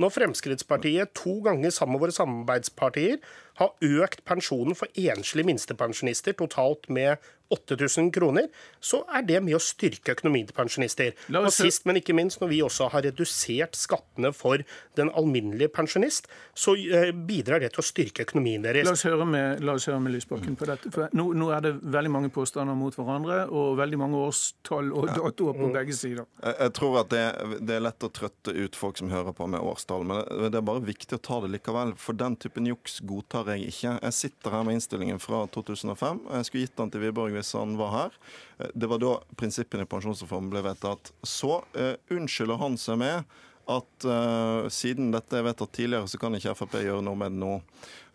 Når Fremskrittspartiet to ganger sammen med våre samarbeidspartier har økt pensjonen for enslige minstepensjonister totalt med 8000 kroner, så er det med å styrke økonomien til pensjonister. Og sist, men ikke minst, når vi også har redusert skattene for den alminnelige pensjonist, så eh, bidrar det til å styrke økonomien deres. La oss høre med, la oss høre med Lysbakken på dette. For nå, nå, er det veldig mange påstander mot hverandre, og veldig mange årstall og datoer på mm. begge sider. Jeg, jeg tror at det, det, er lett å trøtte ut folk som hører på med årstall, men det er bare viktig å ta det likevel. For den typen juks godtar jeg ikke. Jeg sitter her med innstillingen fra 2005. og Jeg skulle gitt den til Wiborg hvis han var her. Eh, det var da prinsippene i pensjonsreformen ble vedtatt. Så uh, unnskylder han seg med at uh, siden dette er vedtatt tidligere, så kan ikke Frp gjøre noe med det nå.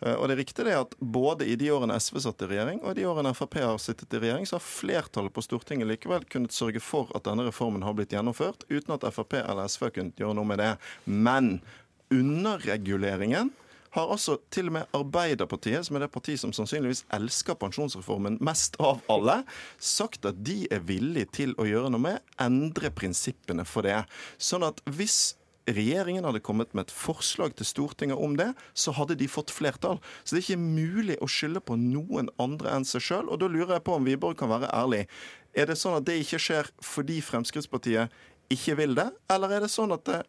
Uh, og det er riktig det at både i de årene SV satt i regjering, og i de årene Frp har sittet i regjering, så har flertallet på Stortinget likevel kunnet sørge for at denne reformen har blitt gjennomført, uten at Frp eller SV har kunnet gjøre noe med det. Men underreguleringen har altså til og med Arbeiderpartiet, som er det partiet som sannsynligvis elsker pensjonsreformen mest av alle, sagt at de er villige til å gjøre noe med, endre prinsippene for det. Sånn at hvis regjeringen hadde kommet med et forslag til Stortinget om det, så hadde de fått flertall. Så det er ikke mulig å skylde på noen andre enn seg sjøl. Og da lurer jeg på om Wiborg kan være ærlig. Er det sånn at det ikke skjer fordi Fremskrittspartiet ikke vil det, eller er det sånn at det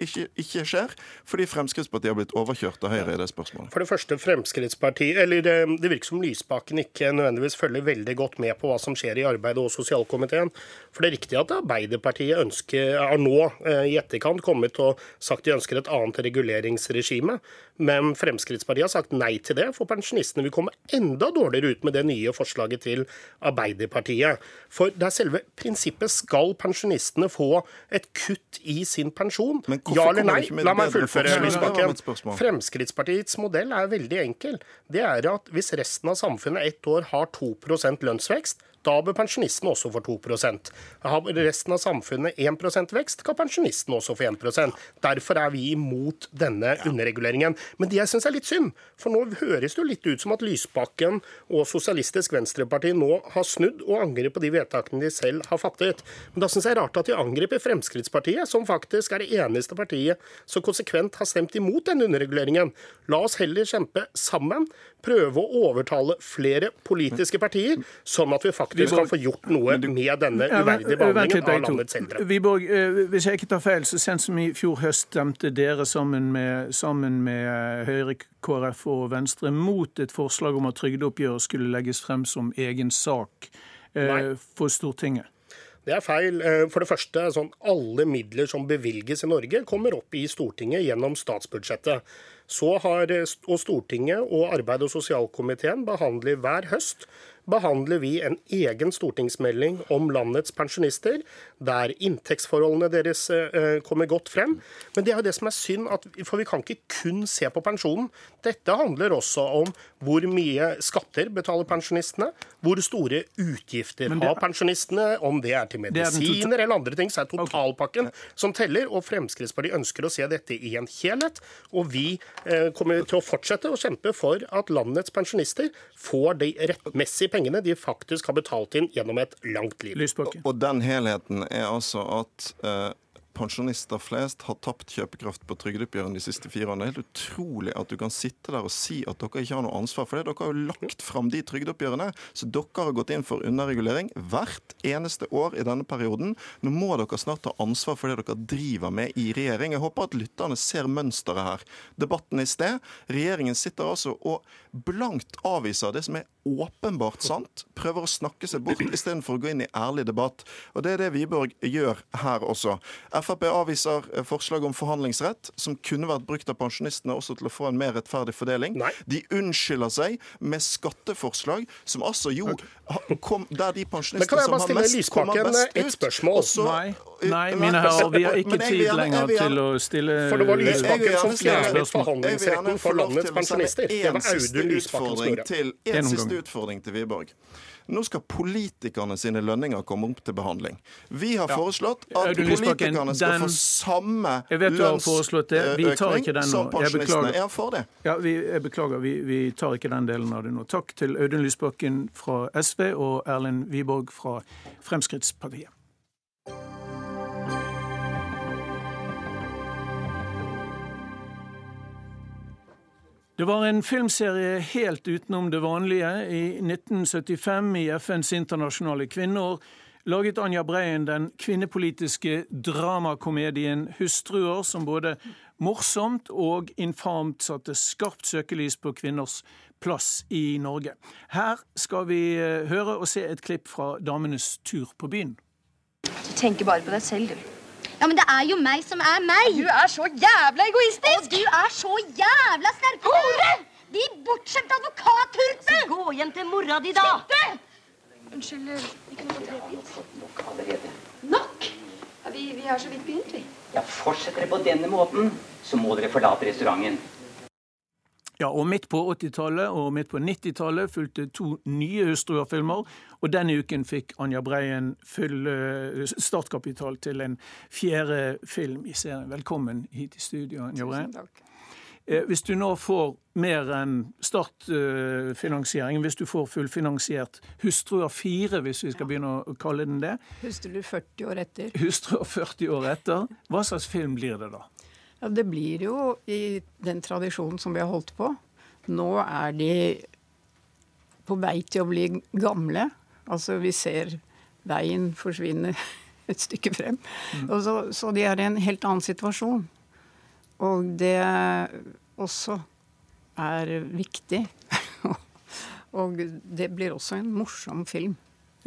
ikke, ikke skjer, fordi Fremskrittspartiet har blitt overkjørt av Høyre i det spørsmålet. For det første, Fremskrittspartiet, eller det, Det virker som Lysbakken ikke nødvendigvis følger veldig godt med på hva som skjer i arbeidet og sosialkomiteen. For det er riktig at Arbeiderpartiet ønsker, har nå eh, i etterkant kommet og sagt de ønsker et annet reguleringsregime. Men Fremskrittspartiet har sagt nei til det, for pensjonistene vil komme enda dårligere ut med det nye forslaget til Arbeiderpartiet. For det er selve prinsippet skal pensjonistene få et kutt i sin pensjon? Men Ja eller nei? ikke med La meg fullføre, Lysbakken. Fremskrittspartiets modell er veldig enkel. Det er at hvis resten av samfunnet ett år har 2% lønnsvekst, da bør pensjonistene også få 2% Har resten av samfunnet 1 vekst, kan pensjonistene også få 1% Derfor er vi imot denne underreguleringen. Men det jeg syns er litt synd, for nå høres det jo litt ut som at Lysbakken og Sosialistisk Venstreparti nå har snudd og angrer på de vedtakene de selv har fattet. Men da syns jeg det er rart at de angriper Fremskrittspartiet, som faktisk er det eneste partiet som konsekvent har stemt imot denne underreguleringen. La oss heller kjempe sammen, prøve å overtale flere politiske partier, sånn at vi faktisk kan få gjort noe med denne uverdige behandlingen av landets eldre. Wiborg, eh, hvis jeg ikke tar feil, så sent som i fjor høst stemte dere sammen med, sammen med eh, Høyre, KrF og Venstre mot et forslag om at trygdeoppgjøret skulle legges frem som egen sak eh, for Stortinget. Det er feil. Eh, For det første, sånn, alle midler som bevilges i Norge, kommer opp i Stortinget gjennom statsbudsjettet. Så har, eh, og Stortinget og arbeid- og sosialkomiteen behandler hver høst behandler vi en egen stortingsmelding om landets pensjonister, der inntektsforholdene deres eh, kommer godt frem. Men det er jo det som er synd, for vi kan ikke kun se på pensjonen. Dette handler også om hvor mye skatter betaler pensjonistene, hvor store utgifter har pensjonistene, om det er til medisiner eller andre ting, så er totalpakken som teller. Og Fremskrittspartiet ønsker å se dette i en helhet. Og vi eh, kommer til å fortsette å kjempe for at landets pensjonister får de rettmessige pengene de faktisk har betalt inn gjennom et langt liv. Lysbakken. Og den helheten er altså at eh, pensjonister flest har tapt kjøpekraft på trygdeoppgjørene de siste fire årene. Det er helt utrolig at du kan sitte der og si at dere ikke har noe ansvar for det. Dere har jo lagt fram de trygdeoppgjørene, så dere har gått inn for underregulering hvert eneste år i denne perioden. Nå må dere snart ta ansvar for det dere driver med i regjering. Jeg håper at lytterne ser mønsteret her. Debatten i sted. Regjeringen sitter altså og blankt avviser det som er åpenbart sant, prøver å snakke seg bort istedenfor å gå inn i ærlig debatt. Og det er det Wiborg gjør her også. Frp avviser eh, forslag om forhandlingsrett, som kunne vært brukt av pensjonistene også til å få en mer rettferdig fordeling. Nei. De unnskylder seg med skatteforslag som altså jo ha- kom der de pensjonistene som har mest, kommer best et ut. spørsmål? Også, Nei, Eh, nei, mine herrer, vi har ikke tid gjerne- lenger gjerne- til å stille For det var Lysbakken som fjernet. Forhandlingsretten for landets pensjonister. Det var Audun Lysbakken som gjorde det. En siste utfordring til Wiborg. Nå skal politikerne sine lønninger komme opp til behandling. Vi har foreslått at politikerne skal den- få samme Jeg nå. som Jeg pensjonistene. beklager. Er for det? Ja, vi, Jeg beklager, vi, vi tar ikke den delen av det nå. Takk til Audun Lysbakken fra SV og Erlend Wiborg fra Fremskrittspartiet. Det var en filmserie helt utenom det vanlige. I 1975, i FNs internasjonale kvinneår, laget Anja Breien den kvinnepolitiske dramakomedien 'Hustruer', som både morsomt og infamt satte skarpt søkelys på kvinners plass i Norge. Her skal vi eh, høre og se et klipp fra damenes tur på byen. Du tenker bare på deg selv, du. Ja, men det er jo meg som er meg. Du er så jævla egoistisk! Og du er så jævla snerpete! De bortskjemte advokatturpene! Gå hjem til mora di, da! Unnskyld, vi kunne fått trepils. Nok? Ja, vi, vi har så vidt begynt, vi. Ja, Fortsetter dere på denne måten, så må dere forlate restauranten. Ja, og Midt på 80-tallet og midt på 90-tallet fulgte to nye hustruer-filmer. Og denne uken fikk Anja Breien full eh, startkapital til en fjerde film i serien. Velkommen hit i studio, Anja Breien. Tusen takk. Eh, Hvis du nå får mer enn startfinansiering, hvis du får fullfinansiert Hustruer 4, hvis vi skal begynne å kalle den det, Hustruer 40 år etter? Hustruer 40 år etter, hva slags film blir det da? Ja, det blir jo i den tradisjonen som vi har holdt på. Nå er de på vei til å bli gamle. Altså, vi ser veien forsvinne et stykke frem. Og så, så de er i en helt annen situasjon. Og det også er viktig. og det blir også en morsom film.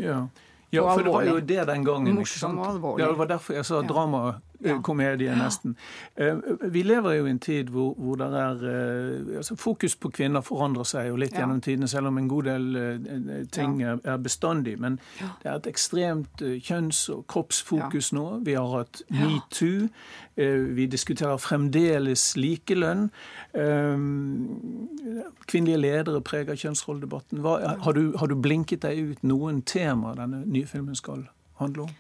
Ja. Ja, for det var jo det den gangen. Morsom og alvorlig. Ja, Det var derfor jeg sa Ja. Dramakomedie, nesten. Eh, Vi lever jo i en tid hvor, hvor det er eh, altså Fokus på kvinner forandrer seg jo litt Ja. gjennom tidene, selv om en god del eh, ting er, er bestandig. Men det er et ekstremt eh, kjønns- og kroppsfokus nå. Vi har hatt metoo. Eh, Vi diskuterer fremdeles likelønn. Eh, Kvinnelige ledere preger kjønnsrolledebatten. Har, du, har du blinket deg ut noen temaer denne nye filmen skal handle om?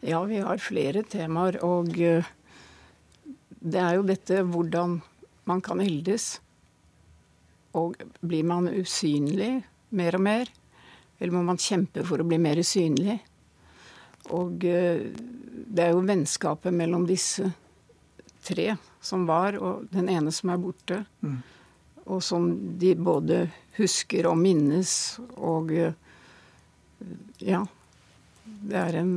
Ja, vi har flere temaer, og eh, det er jo dette hvordan man kan eldes. Og blir man usynlig mer og mer? Eller må man kjempe for å bli mer synlig? Og eh, det er jo vennskapet mellom disse tre som var, og den ene som er borte. Mm. Og som de både husker og minnes, og eh, ja. Det er en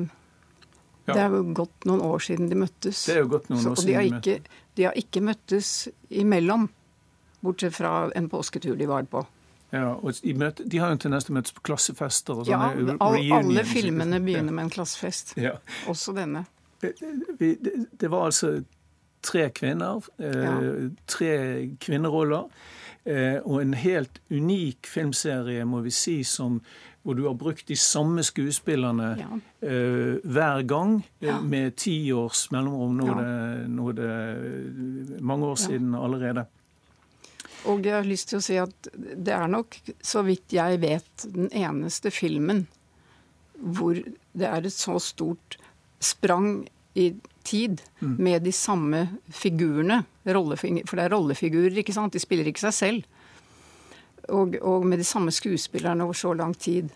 Ja. Det er jo gått noen år siden de møttes. Det er jo gått noen Så- år siden de har, ikke, de har ikke møttes imellom, bortsett fra en påsketur de var på. Ja, og de, møter, de har jo en tendens til å møtes på klassefester og Ja, sånne all, reunions. alle filmene begynner med en klassefest. Ja. Også denne. Vi, det, det var altså tre kvinner, eh, Ja. tre kvinneroller, eh, og en helt unik filmserie, må vi si, som, hvor du har brukt de samme skuespillerne eh, hver gang, ja. med ti års mellomrom. Nå, Ja. det, nå er det mange år Ja. siden allerede. Og jeg har lyst til å si at det er nok, så vidt jeg vet, den eneste filmen hvor det er et så stort sprang i tid Mm. med de samme figurene. For det er rollefigurer, ikke sant? De spiller ikke seg selv. Og, og med de samme skuespillerne over så lang tid.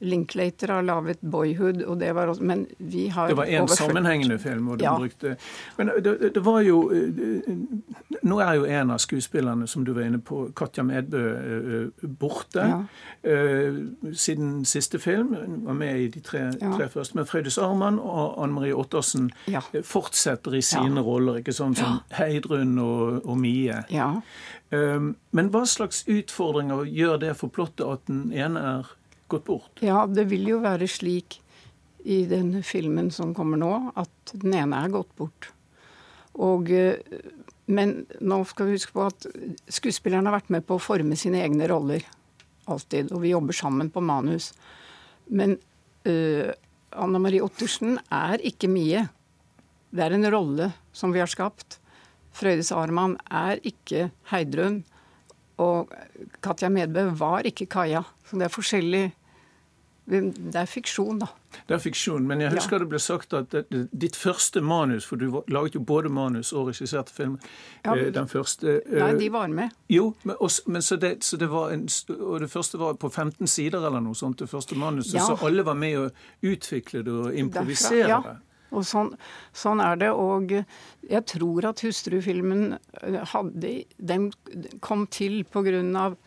Linklater har laget 'Boyhood', og det var også, men vi har Det var én sammenhengende film. hvor de Ja. brukte... Men det, det, var jo eh, Nå er jo en av skuespillerne, som du var inne på, Katja Medbø, eh, borte. Ja. Eh, Siden siste film. Hun var med i de tre, Ja. tre første. Men Frøydis Arman og Anne Marie Ottersen eh, fortsetter i sine roller, ikke sånn som Heidrun og, og Mie. Ja. Eh, Men hva slags utfordringer gjør det for plottet at den ene er gått bort? Ja, det vil jo være slik i den filmen som kommer nå, at den ene er gått bort. Og, eh, men nå skal vi huske på at skuespillerne har vært med på å forme sine egne roller. Alltid. Og vi jobber sammen på manus. Men uh, Anna Marie Ottersen er ikke Mie. Det er en rolle som vi har skapt. Frøydis Arman er ikke Heidrun. Og Katja Medbø var ikke Kaja. Så det er forskjellig Det er fiksjon, da. Det er fiksjon, men jeg husker det ble sagt at det, ditt første manus, for du laget jo både manus og regisserte film, Ja, eh, den første eh, Nei, de var med. Jo, men, også, men så, det, så det var en, og det første var på 15 sider eller noe sånt, det første manuset, Ja. så alle var med å utvikle det og improvisere ja. det. Og sånn, sånn er det. Og jeg tror at Hustrufilmen eh, hadde Den kom til av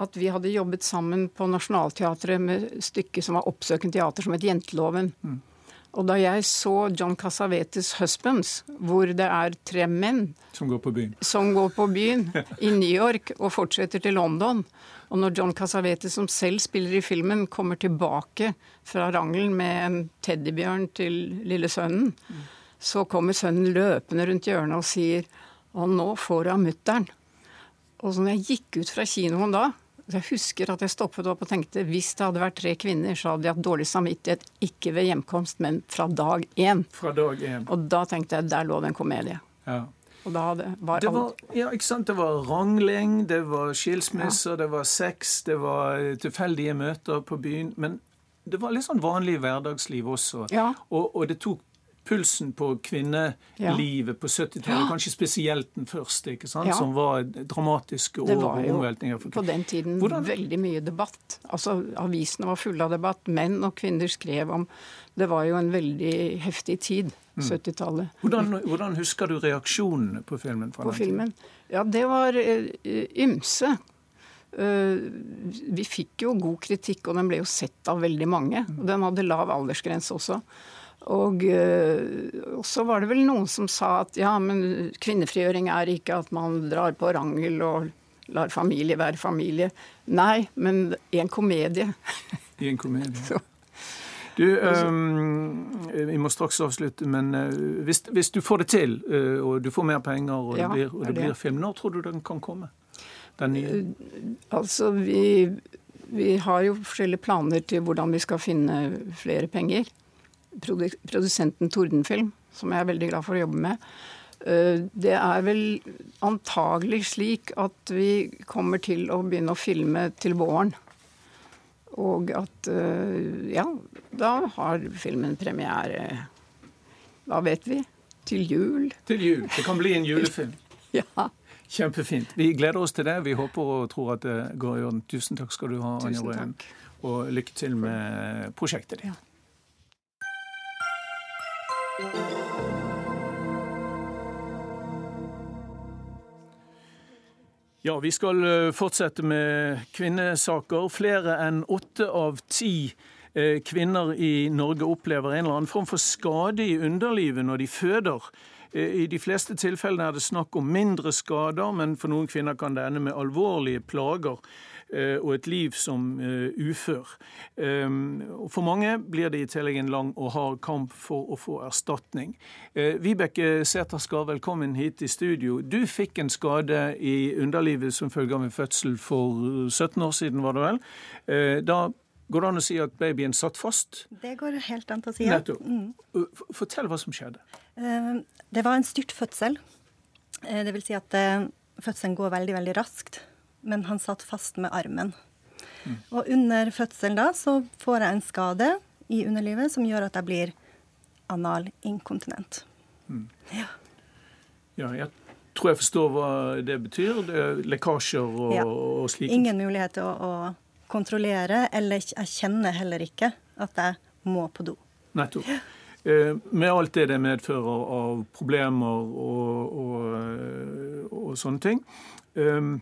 at vi hadde jobbet sammen på Nationaltheatret med stykket som var oppsøkende teater, som het Jenteloven. Mm. Og da jeg så John Cassavetes 'Husbands', hvor det er tre menn Som går på byen. som går på byen i New York og fortsetter til London. Og når John Cassavetes, som selv spiller i filmen, kommer tilbake fra rangelen med en teddybjørn til lille sønnen, så kommer sønnen løpende rundt hjørnet og sier Og nå får av mutter'n. Og så når jeg gikk ut fra kinoen da, jeg husker at jeg stoppet opp og tenkte hvis det hadde vært tre kvinner, så hadde de hatt dårlig samvittighet, ikke ved hjemkomst, men fra dag én. Fra dag én. Og da tenkte jeg der lå det en komedie. Ja. Og da hadde, var Det var, ja, ikke sant? det var rangling, det var skilsmisser, det var sex, det var eh, tilfeldige møter på byen. Men det var litt sånn vanlig hverdagsliv også. Ja. Og, og det tok pulsen på kvinnelivet på 70-tallet, kanskje spesielt den første, som var dramatiske år var og omveltninger. på den tiden Hvordan- veldig mye debatt. Altså, Avisene var fulle av debatt. Menn og kvinner skrev om Det var jo en veldig heftig tid, Mm. 70-tallet. Hvordan, hvordan husker du reaksjonene på filmen? På filmen. Ja, det var eh, ymse. Uh, vi fikk jo god kritikk, og den ble jo sett av veldig mange. Og den hadde lav aldersgrense også. Og, og, så var det vel noen som sa at ja, men kvinnefrigjøring er ikke at man drar på rangel og lar familie være familie. Nei, men i en komedie. I en komedie. Du, um, vi må straks avslutte, men uh, hvis, hvis, du får det til, uh, og du får mer penger, og det, ja, blir, og det, det. blir, film, når tror du den kan komme? Den nye? Altså, vi, vi har jo forskjellige planer til hvordan vi skal finne flere penger. Produsenten Tordenfilm, som jeg er veldig glad for å jobbe med, det er vel antagelig slik at vi kommer til å begynne å filme til våren. Og at ja, da har filmen premiere Hva vet vi? Til jul. Til jul. Det kan bli en julefilm. ja. Kjempefint. Vi gleder oss til det. Vi håper og tror at det går i orden. Tusen takk skal du ha, Anja Røen. Og lykke til med prosjektet ditt. Ja. Ja, vi skal eh, fortsette med kvinnesaker. Flere enn åtte av ti eh, kvinner i Norge opplever en eller annen form for skade i underlivet når de føder. Eh, I de fleste tilfellene er det snakk om mindre skader, men for noen kvinner kan det ende med alvorlige plager og et liv som ufør. For mange blir det i tillegg en lang og hard kamp for å få erstatning. Vibeke Sæther velkommen hit i studio. Du fikk en skade i underlivet som følge av en fødsel for 17 år siden, var det vel. Da går det an å si at babyen satt fast? Det går helt an å si, ja. Mm. Fortell hva som skjedde. Det var en styrt fødsel. Det vil si at fødselen går veldig, veldig raskt men han satt fast med armen. Mm. Og under fødselen da så får jeg en skade i underlivet som gjør at jeg blir anal inkontinent. Mm. Ja. ja. jeg tror jeg forstår hva det betyr. Det er lekkasjer og, ja. og slikt. Ingen mulighet til å, å, kontrollere, eller jeg kjenner heller ikke at jeg må på do. Nettopp. Eh, med alt det det medfører av problemer og, og, og sånne ting. Um,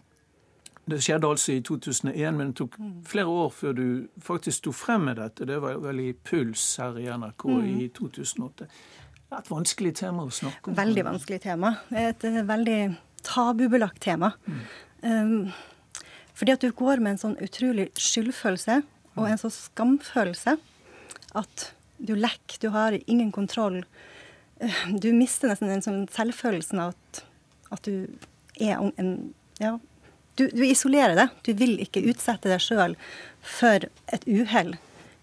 det skjedde altså i 2001, men det tok flere år før du faktisk sto frem med dette. Det var vel i Puls her i NRK mm. i 2008. Det er et vanskelig tema å snakke om. Veldig vanskelig tema. Et eh, veldig tabubelagt tema. Mm. Um, fordi at du går med en sånn utrolig skyldfølelse og en sånn skamfølelse at du lekker, du har ingen kontroll. Eh, du mister nesten den sånn selvfølelsen av at, at du er en ja, du, du isolerer deg. Du vil ikke utsette deg sjøl for et uhell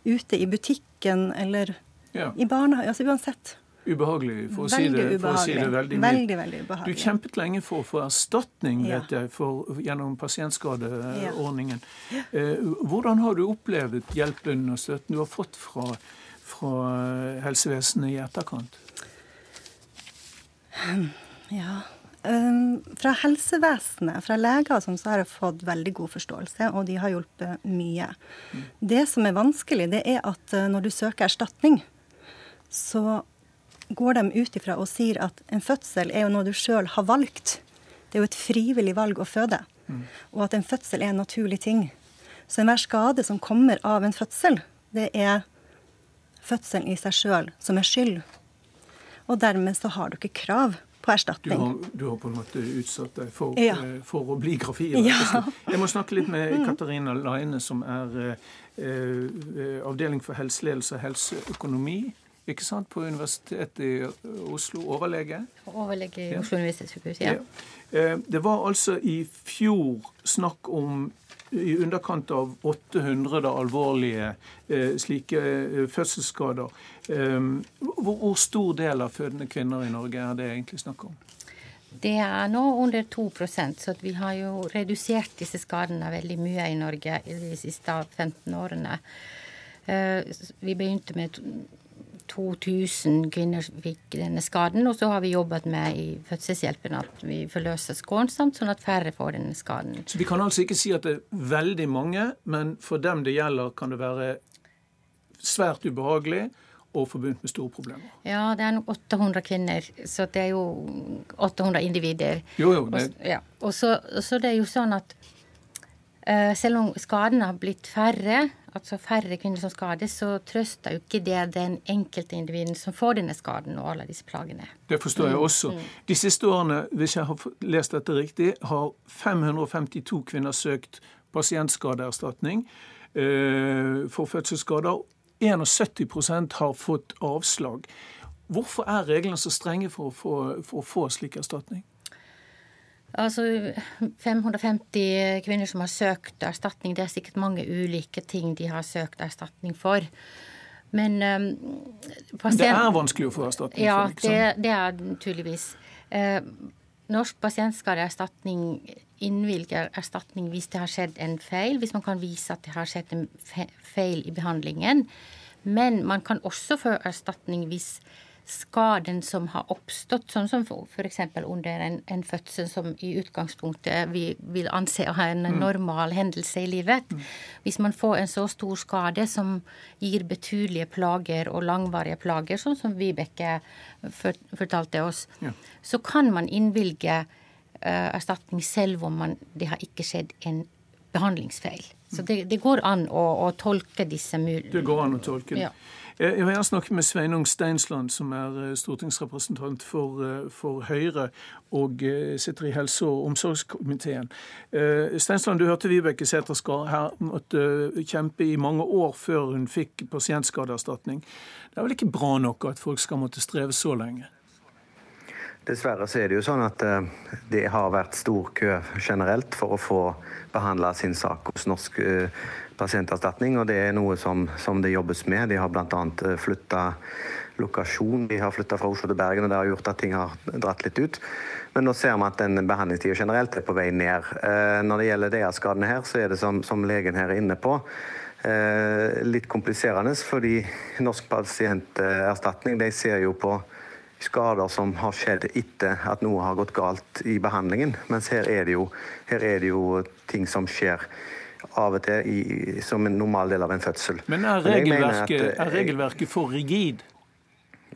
ute i butikken eller ja. i barnehagen. Altså uansett. Ubehagelig, for å, si det, for å si det, veldig mye. Veldig, veldig ubehagelig. Du kjempet lenge for å få erstatning ja. vet jeg, for, gjennom pasientskadeordningen. Ja. Eh, hvordan har du opplevd hjelpen og støtten du har fått fra, fra helsevesenet i etterkant? Ja fra helsevesenet, fra leger, som så har jeg fått veldig god forståelse, og de har hjulpet mye. Det som er vanskelig, det er at uh, når du søker erstatning, så går de ut ifra og sier at en fødsel er jo noe du sjøl har valgt. Det er jo et frivillig valg å føde. Mm. Og at en fødsel er en naturlig ting. Så enhver skade som kommer av en fødsel, det er fødselen i seg sjøl som er skyld. Og dermed så har du ikke krav på erstatning. Du har, du har, på en måte utsatt deg for, ja. Eh, for å bli grafier. Ja. Jeg må snakke litt med mm. Katarina Laine, som er eh, eh, avdeling for helseledelse og helseøkonomi. Ikke sant, På Universitetet i Oslo. Overlege. Overlege i Oslo universitetssykehus, ja. ja. Eh, det var altså i fjor snakk om i underkant av 800 alvorlige eh, slike eh, fødselsskader. Eh, hvor, hvor, stor del av fødende kvinner i Norge er det egentlig snakk om? Det er nå under 2% så vi har jo redusert disse skadene veldig mye i Norge de siste 15 årene. Eh, vi begynte med 2000 kvinner fikk denne skaden. Og så har vi jobbet med i fødselshjelpen at vi forløser skånsomt, sånn at færre får denne skaden. Så vi kan altså ikke si at det er veldig mange, men for dem det gjelder, kan det være svært ubehagelig og forbundet med store problemer. Ja, det er nok 800 kvinner, så det er jo 800 individer. Jo, jo. Det... Og, ja. og så, så det er jo sånn at Selv om skadene har blitt færre, altså færre kvinner som skades, så trøster jo ikke det den enkelte individen som får denne skaden og alle disse plagene. Det forstår jeg også. Mm. De siste årene, hvis jeg har lest dette riktig, har 552 kvinner søkt pasientskadeerstatning for fødselsskader. 71% har fått avslag. Hvorfor er reglene så strenge for å få, for å få slik erstatning? Altså 550 kvinner som har søkt erstatning, det er sikkert mange ulike ting de har søkt erstatning for. Men um, pasient... Det er vanskelig å få erstatning ja, for? Liksom. Det, det er naturligvis. Uh, Norsk pasientskadeerstatning innvilger erstatning hvis det har skjedd en feil, hvis man kan vise at det har skjedd en feil i behandlingen. Men man kan også få erstatning hvis skaden som har oppstått, sånn som f.eks. under en, en, fødsel som i utgangspunktet vi vil anse å ha en mm. normal hendelse i livet. Mm. Hvis man får en så stor skade som gir betydelige plager og langvarige plager, sånn som Vibeke fortalte oss, ja. så kan man innvilge uh, erstatning selv om man, det har ikke skjedd en behandlingsfeil. Så det, det går an å, å, tolke disse mulighetene. Det går an å tolke det. Ja. Jeg vil gjerne snakke med Sveinung Steinsland, som er eh, stortingsrepresentant for, eh, for Høyre og eh, sitter i helse- og omsorgskomiteen. Steinsland, du hørte Vibeke Sætherskar her måtte kjempe i mange år før hun fikk pasientskadeerstatning. Det er vel ikke bra nok at folk skal måtte streve så lenge? Dessverre så er det jo sånn at det har vært stor kø generelt for å få behandla sin sak hos Norsk pasienterstatning, og det er noe som, som det jobbes med. De har bl.a. Eh, flytta lokasjon. De har flytta fra Oslo til Bergen, og det har gjort at ting har dratt litt ut. Men nå ser vi at den behandlingstida generelt er på vei ned. Eh, når det gjelder disse skadene her, så er det som, som legen her er inne på, eh, litt kompliserende. Fordi Norsk pasienterstatning de ser jo på skader som har skjedd etter at noe har gått galt i behandlingen. Mens her er det jo, her er det jo ting som skjer av og til i, som en normal del av en fødsel. Men er regelverket, at, er regelverket for rigid?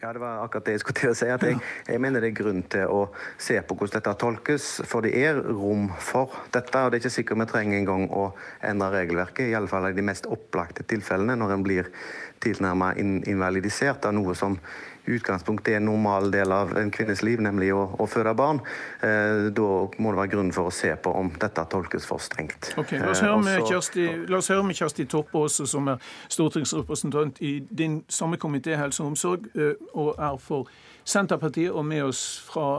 Ja, Det var akkurat det jeg skulle til å si. at jeg, jeg, mener det er grunn til å se på hvordan dette tolkes. For det er rom for dette. og Det er ikke sikkert vi trenger engang å endre regelverket. i alle fall i de mest opplagte tilfellene, når en blir tilnærmet invalidisert av noe som utgangspunktet er en normal del av en kvinnes liv, nemlig å, å føde barn, eh, da må det være grunn for å se på om dette tolkes for strengt. Okay, La oss høre med, Kjersti, la oss høre med Kjersti Toppe også, som er stortingsrepresentant i din samme komité, helse og omsorg, eh, og er for Senterpartiet, og med oss fra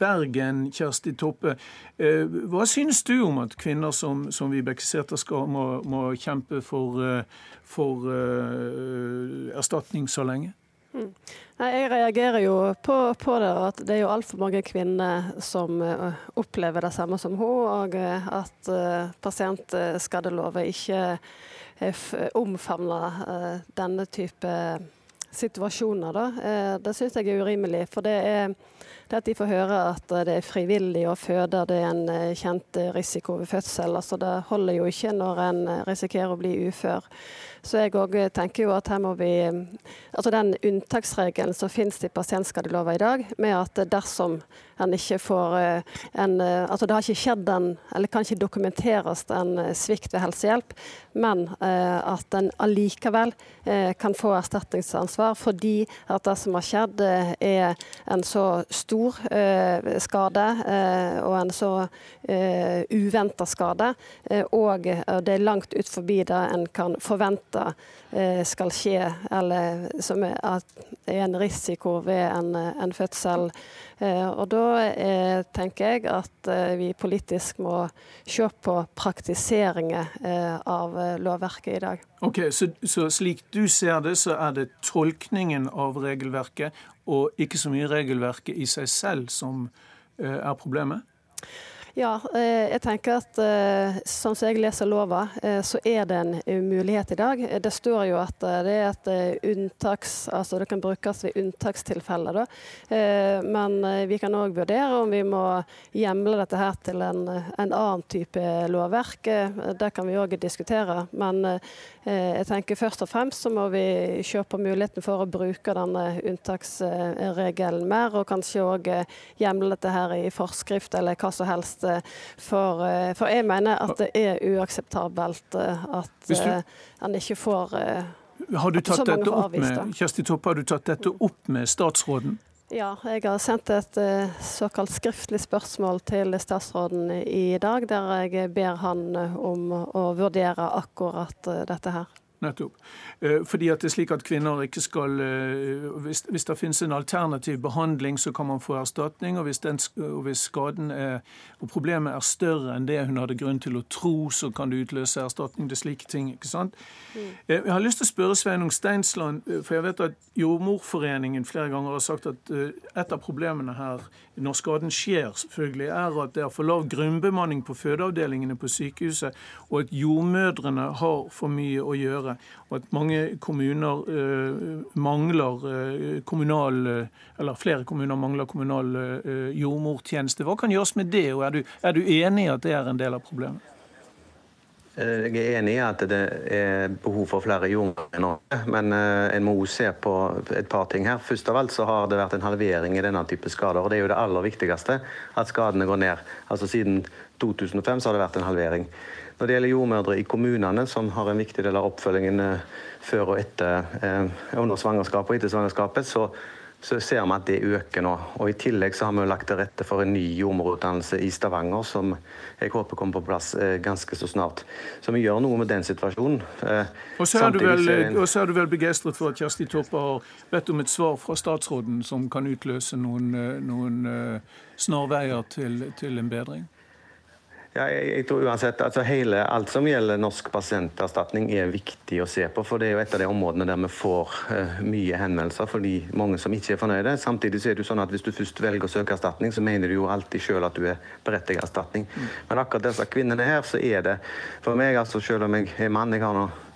Bergen, Kjersti Toppe. Eh, hva synes du om at kvinner som, som Vibeke Sætherskar må, må, kjempe for, eh, for uh, erstatning så lenge? Mm. Jeg reagerer jo på, på, det, at det er jo altfor mange kvinner som uh, opplever det samme som hun, og uh, at uh, pasientskadeloven ikke omfavner denne type situasjoner. Da. Det syns jeg er urimelig. For det er det at de får høre at det er frivillig å føde, det er en kjent risiko ved fødsel. Altså, det holder jo ikke når en risikerer å bli ufør. Så jeg òg tenker jo at her må vi Altså den unntaksregelen som finnes i pasientskadeloven i dag, med at dersom en ikke får eh, en eh, Altså det har ikke skjedd en Eller kan ikke dokumenteres en eh, svikt ved helsehjelp, men at en allikevel kan få erstatningsansvar fordi at det som har skjedd, er en så stor skade og en så uventa skade, og det er langt ut forbi det en kan forvente skal skje, eller som er, en risiko ved en, en fødsel. Eh, og da eh, tenker jeg at eh, vi politisk må se på praktiseringen av lovverket i dag. Ok, så, så, slik du ser det, så er det tolkningen av regelverket og ikke så mye regelverket i seg selv som er problemet? Ja, eh, jeg tenker at eh, sånn som jeg leser lova, eh, så er det en mulighet i dag. Det står jo at det er et unntaks, altså det kan brukes ved unntakstilfeller. Da. Men vi kan òg vurdere om vi må hjemle dette her til en, en annen type lovverk. Det kan vi òg diskutere. Men jeg tenker Først og fremst så må vi se på muligheten for å bruke denne unntaksregelen mer, og kanskje òg hjemle dette her i forskrift eller hva som helst. For, for jeg mener at det er uakseptabelt at en ikke får har du tatt dette opp med, Kjersti Toppe, har du tatt dette opp med statsråden? Ja, jeg har sendt et uh, såkalt skriftlig spørsmål til statsråden i dag, der jeg ber han om å vurdere akkurat uh, dette her. Nettopp. Eh, fordi at det er slik at kvinner ikke skal hvis, hvis, det finnes en alternativ behandling, så kan man få erstatning. Og hvis, den, og hvis skaden er, og problemet er større enn det hun hadde grunn til å tro, så kan det utløse erstatning. Det er slike ting. ikke sant? Mm. Jeg har lyst til å spørre Sveinung Steinsland, for jeg vet at Jordmorforeningen flere ganger har sagt at et av problemene her når skaden skjer, selvfølgelig, er at det er for lav grunnbemanning på fødeavdelingene på sykehuset, og at jordmødrene har for mye å gjøre. Og at mange kommuner eh, mangler eh, kommunal Eller flere kommuner mangler kommunal eh, jordmortjeneste. Hva kan gjøres med det, og er du, er du enig i at det er en del av problemet? Eh, jeg er enig i at det er behov for flere jordmødre i Norge, men eh, en må også se på et par ting her. Først av alt så har det vært en halvering i denne type skader. og Det er jo det aller viktigste, at skadene går ned. Altså Siden 2005 så har det vært en halvering. Når det gjelder jordmødre i kommunene, som har en viktig del av oppfølgingen eh, før og etter under svangerskapet og etter svangerskapet, så så ser vi at det øker nå. Og I tillegg så har vi lagt til rette for en ny jordmorutdannelse i Stavanger, som jeg håper kommer på plass eh, ganske så snart. Så vi gjør noe med den situasjonen. Eh, og så er, vel, er, du vel, begeistret for at Kjersti Toppe har bedt om et svar fra statsråden som kan utløse noen, eh, noen snarveier til, til en bedring? Ja, jeg, jeg, tror uansett, altså hele, Alt som gjelder norsk pasienterstatning er viktig å se på. for Det er jo et av de områdene der vi får uh, mye henvendelser fordi mange som ikke er fornøyde. Samtidig så er det jo sånn at hvis du først velger å søke erstatning, så mener du jo alltid selv at du er berettiget erstatning. Mm. Men akkurat disse kvinnene her, så er det for meg, altså selv om jeg er mann jeg har noe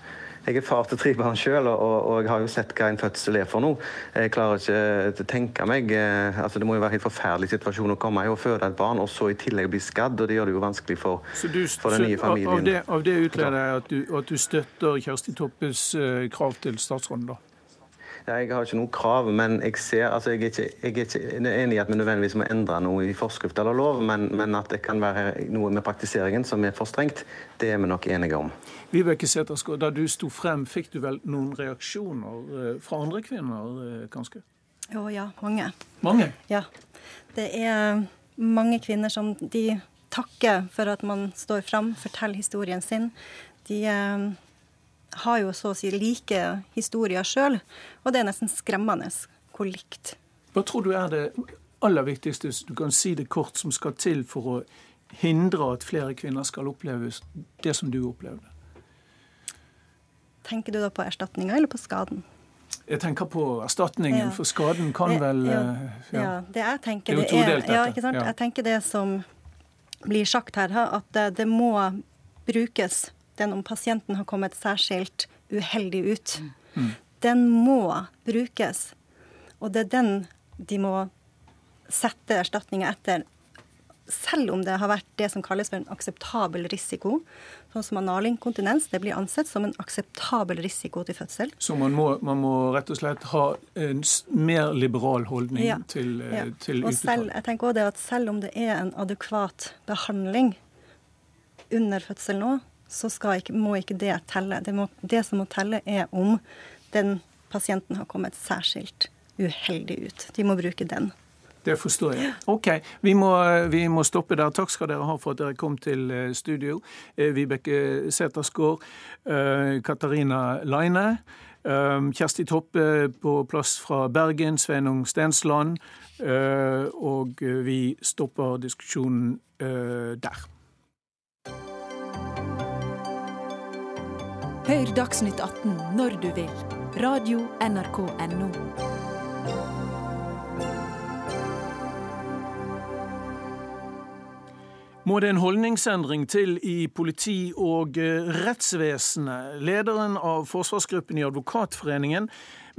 jeg er far til tre barn sjøl, og, og, jeg har jo sett hva en fødsel er for noe. Jeg klarer ikke å tenke meg eh, altså Det må jo være en helt forferdelig situasjon å komme i og føde et barn, og så i tillegg bli skadd. og Det gjør det jo vanskelig for, du, for den nye familien. Av det, av det utleder jeg at du, at du støtter Kjersti Toppes uh, krav til statsråden, da? Ja, jeg har ikke noe krav, men jeg ser, altså jeg er ikke, jeg er ikke enig i at vi nødvendigvis må endre noe i forskrift eller lov, men, men, at det kan være noe med praktiseringen som er for strengt, det er vi nok enige om. Vibeke Sæterskår, da du sto frem, fikk du vel noen reaksjoner eh, fra andre kvinner, eh, kanskje? Å ja, mange. Mange? Ja. Det er mange kvinner som de takker for at man står fram, forteller historien sin. De eh, har jo så å si like historier sjøl, og det er nesten skremmende hvor likt. Hva tror du er det aller viktigste, hvis du kan si det kort, som skal til for å hindre at flere kvinner skal oppleve det som du opplevde? Tenker du da på erstatninga eller på skaden? Jeg tenker på erstatningen, ja. for skaden kan vel ja, eh, ja. ja det jeg tenker det er, det er ja, ikke sant? Jeg tenker det som blir sagt her, at det, det må brukes den om pasienten har kommet særskilt uheldig ut, mm. den må brukes. Og det er den de må sette erstatninga etter. Selv om det har vært det som kalles for en akseptabel risiko, sånn som analinkontinens, det blir ansett som en akseptabel risiko til fødsel. Så man må, man må rett og slett ha en mer liberal holdning ja. til, eh, ja. til og selv, jeg tenker også det at selv om det er en adekvat behandling under fødsel nå, så ikke, må ikke det telle. Det, må, det, som må telle, er om den pasienten har kommet særskilt uheldig ut. De må bruke den. Det forstår jeg. OK, vi må, vi må, stoppe der. Takk skal dere ha for at dere kom til eh, studio. Eh, Vibeke Sætersgaard, eh, Katarina Leine. Kjersti Toppe på plass fra Bergen, Sveinung Stensland. Og vi stopper diskusjonen der. Hør Dagsnytt 18 når du vil. Radio NRK Radio.nrk.no. Må det en holdningsendring til i politi- og eh, rettsvesenet? Lederen av forsvarsgruppen i Advokatforeningen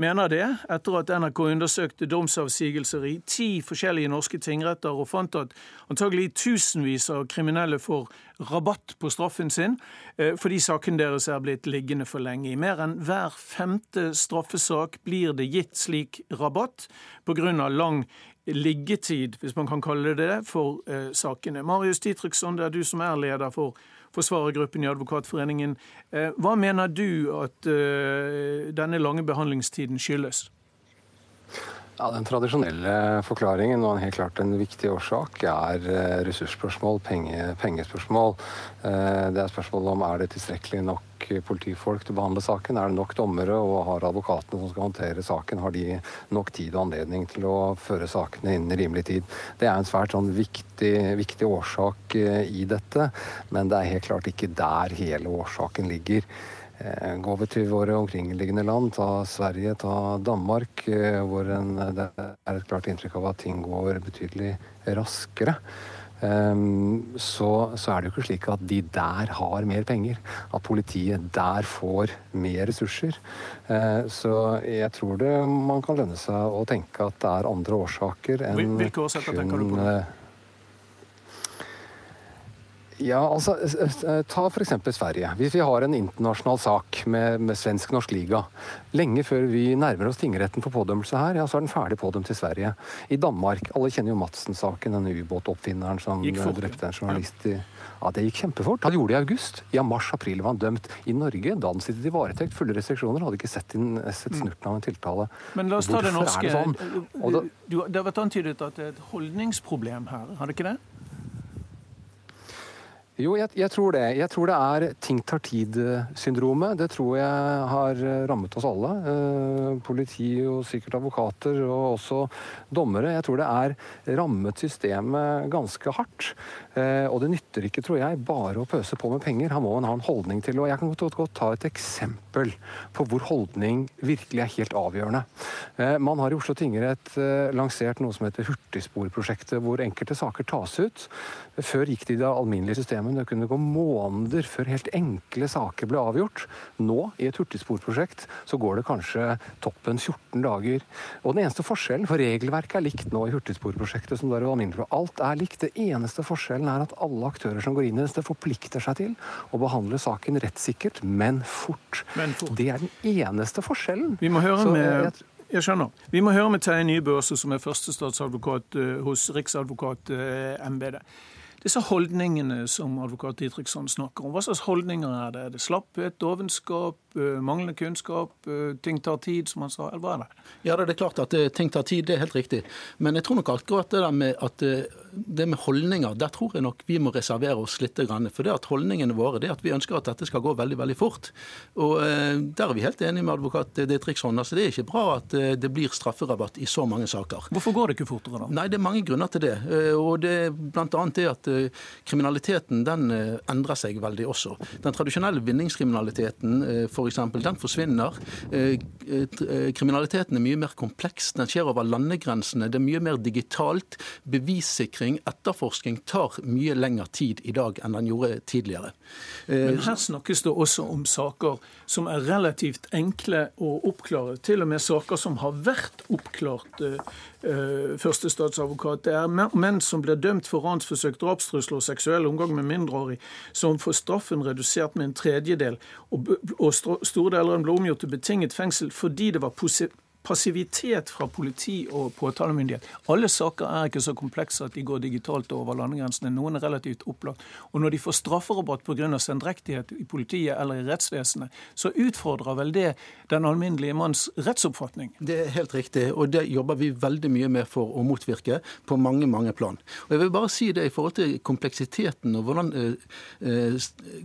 mener det, etter at NRK undersøkte domsavsigelser i ti forskjellige norske tingretter og fant at antagelig tusenvis av kriminelle får rabatt på straffen sin eh, fordi saken deres er blitt liggende for lenge. I mer enn hver femte straffesak blir det gitt slik rabatt pga. lang liggetid, hvis man kan kalle det det, for eh, sakene. Marius Ditriksson, det er du som er leder for forsvarergruppen i Advokatforeningen. Eh, hva mener du at eh, denne lange behandlingstiden skyldes? Ja, Den tradisjonelle forklaringen og helt klart en viktig årsak er eh, ressursspørsmål, penge, pengespørsmål. Eh, det er spørsmål om er det tilstrekkelig nok politifolk til å behandle saken. Er det nok dommere, og har advokatene som skal håndtere saken, har de nok tid og anledning til å føre sakene innen rimelig tid. Det er en svært sånn viktig, viktig årsak eh, i dette, men det er helt klart ikke der hele årsaken ligger. Eh, går vi til våre omkringliggende land, ta Sverige, ta Danmark, eh, hvor en, det er et klart inntrykk av at ting går betydelig raskere. Um, så, så, er det jo ikke slik at de der har mer penger. At politiet der får mer ressurser. Uh, så jeg tror det man kan lønne seg å tenke at det er andre årsaker enn Hvilke årsaker tenker du på? Ja, altså, Ta f.eks. Sverige. Hvis vi har en internasjonal sak med, med svensk-norsk liga. Lenge før vi nærmer oss tingretten for pådømmelse her, ja, så er den ferdig pådømt i Sverige. I Danmark Alle kjenner jo Madsen-saken, denne ubåtoppfinneren som drepte en journalist i ja, Det gikk kjempefort. Han gjorde det i august. I mars-april var han dømt. I Norge, da han sittet i varetekt, fulle restriksjoner, hadde ikke sett, inn, sett mm. snurten av en tiltale. Men la oss ta det norske. Det, sånn? du, det har vært antydet at det er et holdningsproblem her, har det ikke det? Jo, jeg, jeg, tror det. Jeg tror det er ting tar tid-syndromet. Det tror jeg har rammet oss alle. Eh, politi og sikkert advokater, og også dommere. Jeg tror det er rammet systemet ganske hardt. Eh, og det nytter ikke, tror jeg, bare å pøse på med penger. Her må man ha en holdning til Og jeg kan godt, godt ta et eksempel på hvor holdning virkelig er helt avgjørende. Eh, man har i Oslo tingrett eh, lansert noe som heter Hurtigsporprosjektet, hvor enkelte saker tas ut. Før gikk de i det alminnelige systemet. Det kunne gå måneder før helt enkle saker ble avgjort. Nå, i et hurtigsporprosjekt, så går det kanskje toppen 14 dager. Og den eneste forskjellen, for regelverket er likt nå i hurtigsporprosjektet som det er alminnelig. Alt er likt. Det eneste forskjellen er at alle aktører som går inn i dette, forplikter seg til å behandle saken rettssikkert, men fort. Men fort. Det er den eneste forskjellen. Vi må høre så, med... Jeg, skjønner. Vi må høre med Terje Nybø som er førstestatsadvokat uh, hos Riksadvokatembetet. Disse holdningene som advokat Didriksson snakker om. Hva slags holdninger er det? Er det slapphet, dovenskap, manglende kunnskap, eh, ting tar tid, som han sa, eller hva er det? Ja, det er klart at eh, ting tar tid, det er helt riktig. Men jeg tror nok akkurat det der med at det med holdninger, der tror jeg nok vi må reservere oss litt. For det at holdningene våre det at vi ønsker at dette skal gå veldig veldig fort. Og Der er vi helt enige med advokat Ditriksson. Altså, det er ikke bra at det blir strafferabatt i så mange saker. Hvorfor går det ikke fortere da? Nei, Det er mange grunner til det. Og det er bl.a. det at kriminaliteten den eh, endrer seg veldig også. Den tradisjonelle vinningskriminaliteten eh, f.eks. Den forsvinner. Eh, kriminaliteten er mye mer kompleks. Den skjer over landegrensene. Det er mye mer digitalt. Bevissikring, etterforskning tar mye lengre tid i dag enn den gjorde tidligere. Men her snakkes det også om saker som er relativt enkle å oppklare. Til og med saker som har vært oppklart første førstestatsadvokat. Det er menn som blir dømt for ransforsøk, drapstrusler og seksuell omgang med mindreårig, som får straffen redusert med en tredjedel, og, og store deler av den ble omgjort til betinget fengsel fordi det var passivitet fra politi og påtalemyndighet. Alle saker er ikke så komplekse at de går digitalt over landegrensene. Noen er relativt opplagt. Og når de får strafferabatt pga. sendrektighet i politiet eller i rettsvesenet, så utfordrer vel det den alminnelige manns rettsoppfatning? Det er helt riktig, og det jobber vi veldig mye med for å motvirke på mange, mange plan. Og jeg vil bare si det i forhold til kompleksiteten og hvordan eh, eh,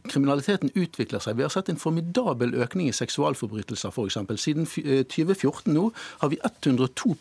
kriminaliteten utvikler seg. Vi har sett en formidabel økning i seksualforbrytelser, f.eks. Siden 2014 eh, nå Har vi 102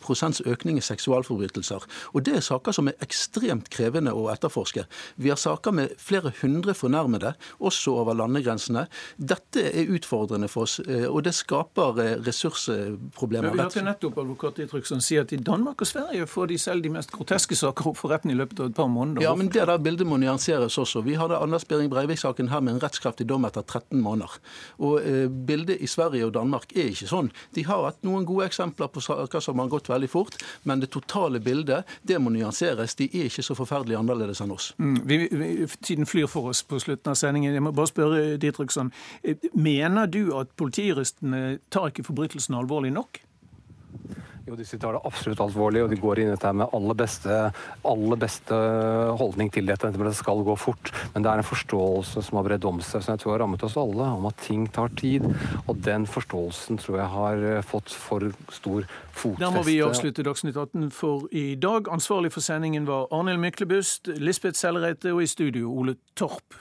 økning i seksualforbrytelser. Og det er saker som er ekstremt krevende å etterforske. Vi har saker med flere hundre fornærmede, også over landegrensene. Dette er utfordrende for oss, eh, og det skaper eh, ressursproblemer. Vi hørte nettopp advokat som sier at i Danmark og Sverige får de selv de mest groteske saker opp for retten i løpet av et par måneder. Ja, men det der bildet må nyanseres også. Vi hadde Anders Behring Breivik-saken her med en rettskraftig dom etter 13 måneder. Og eh, Bildet i Sverige og Danmark er ikke sånn. De har hatt noen gode eksempler på saker som har gått veldig fort, men det totale bildet det må nyanseres. De er ikke så forferdelig annerledes enn oss. Mm, vi, vi, tiden flyr for oss på slutten av sendingen. Jeg må bare spørre Ditriksson. Eh, mener du at politijuristene tar ikke forbrytelsene alvorlig nok? Jo, disse tar det absolutt alvorlig, og de går inn i dette med aller beste, aller beste holdning til dette. Men det skal gå fort. Men det er en forståelse som har bredd om seg, som jeg tror har rammet oss alle, om at ting tar tid. Og den forståelsen tror jeg har fått for stor fotfeste. Der må vi avslutte Dagsnytt 18 for i dag. Ansvarlig for sendingen var Arnhild Myklebust, Lisbeth Sellereite og i studio Ole Torp.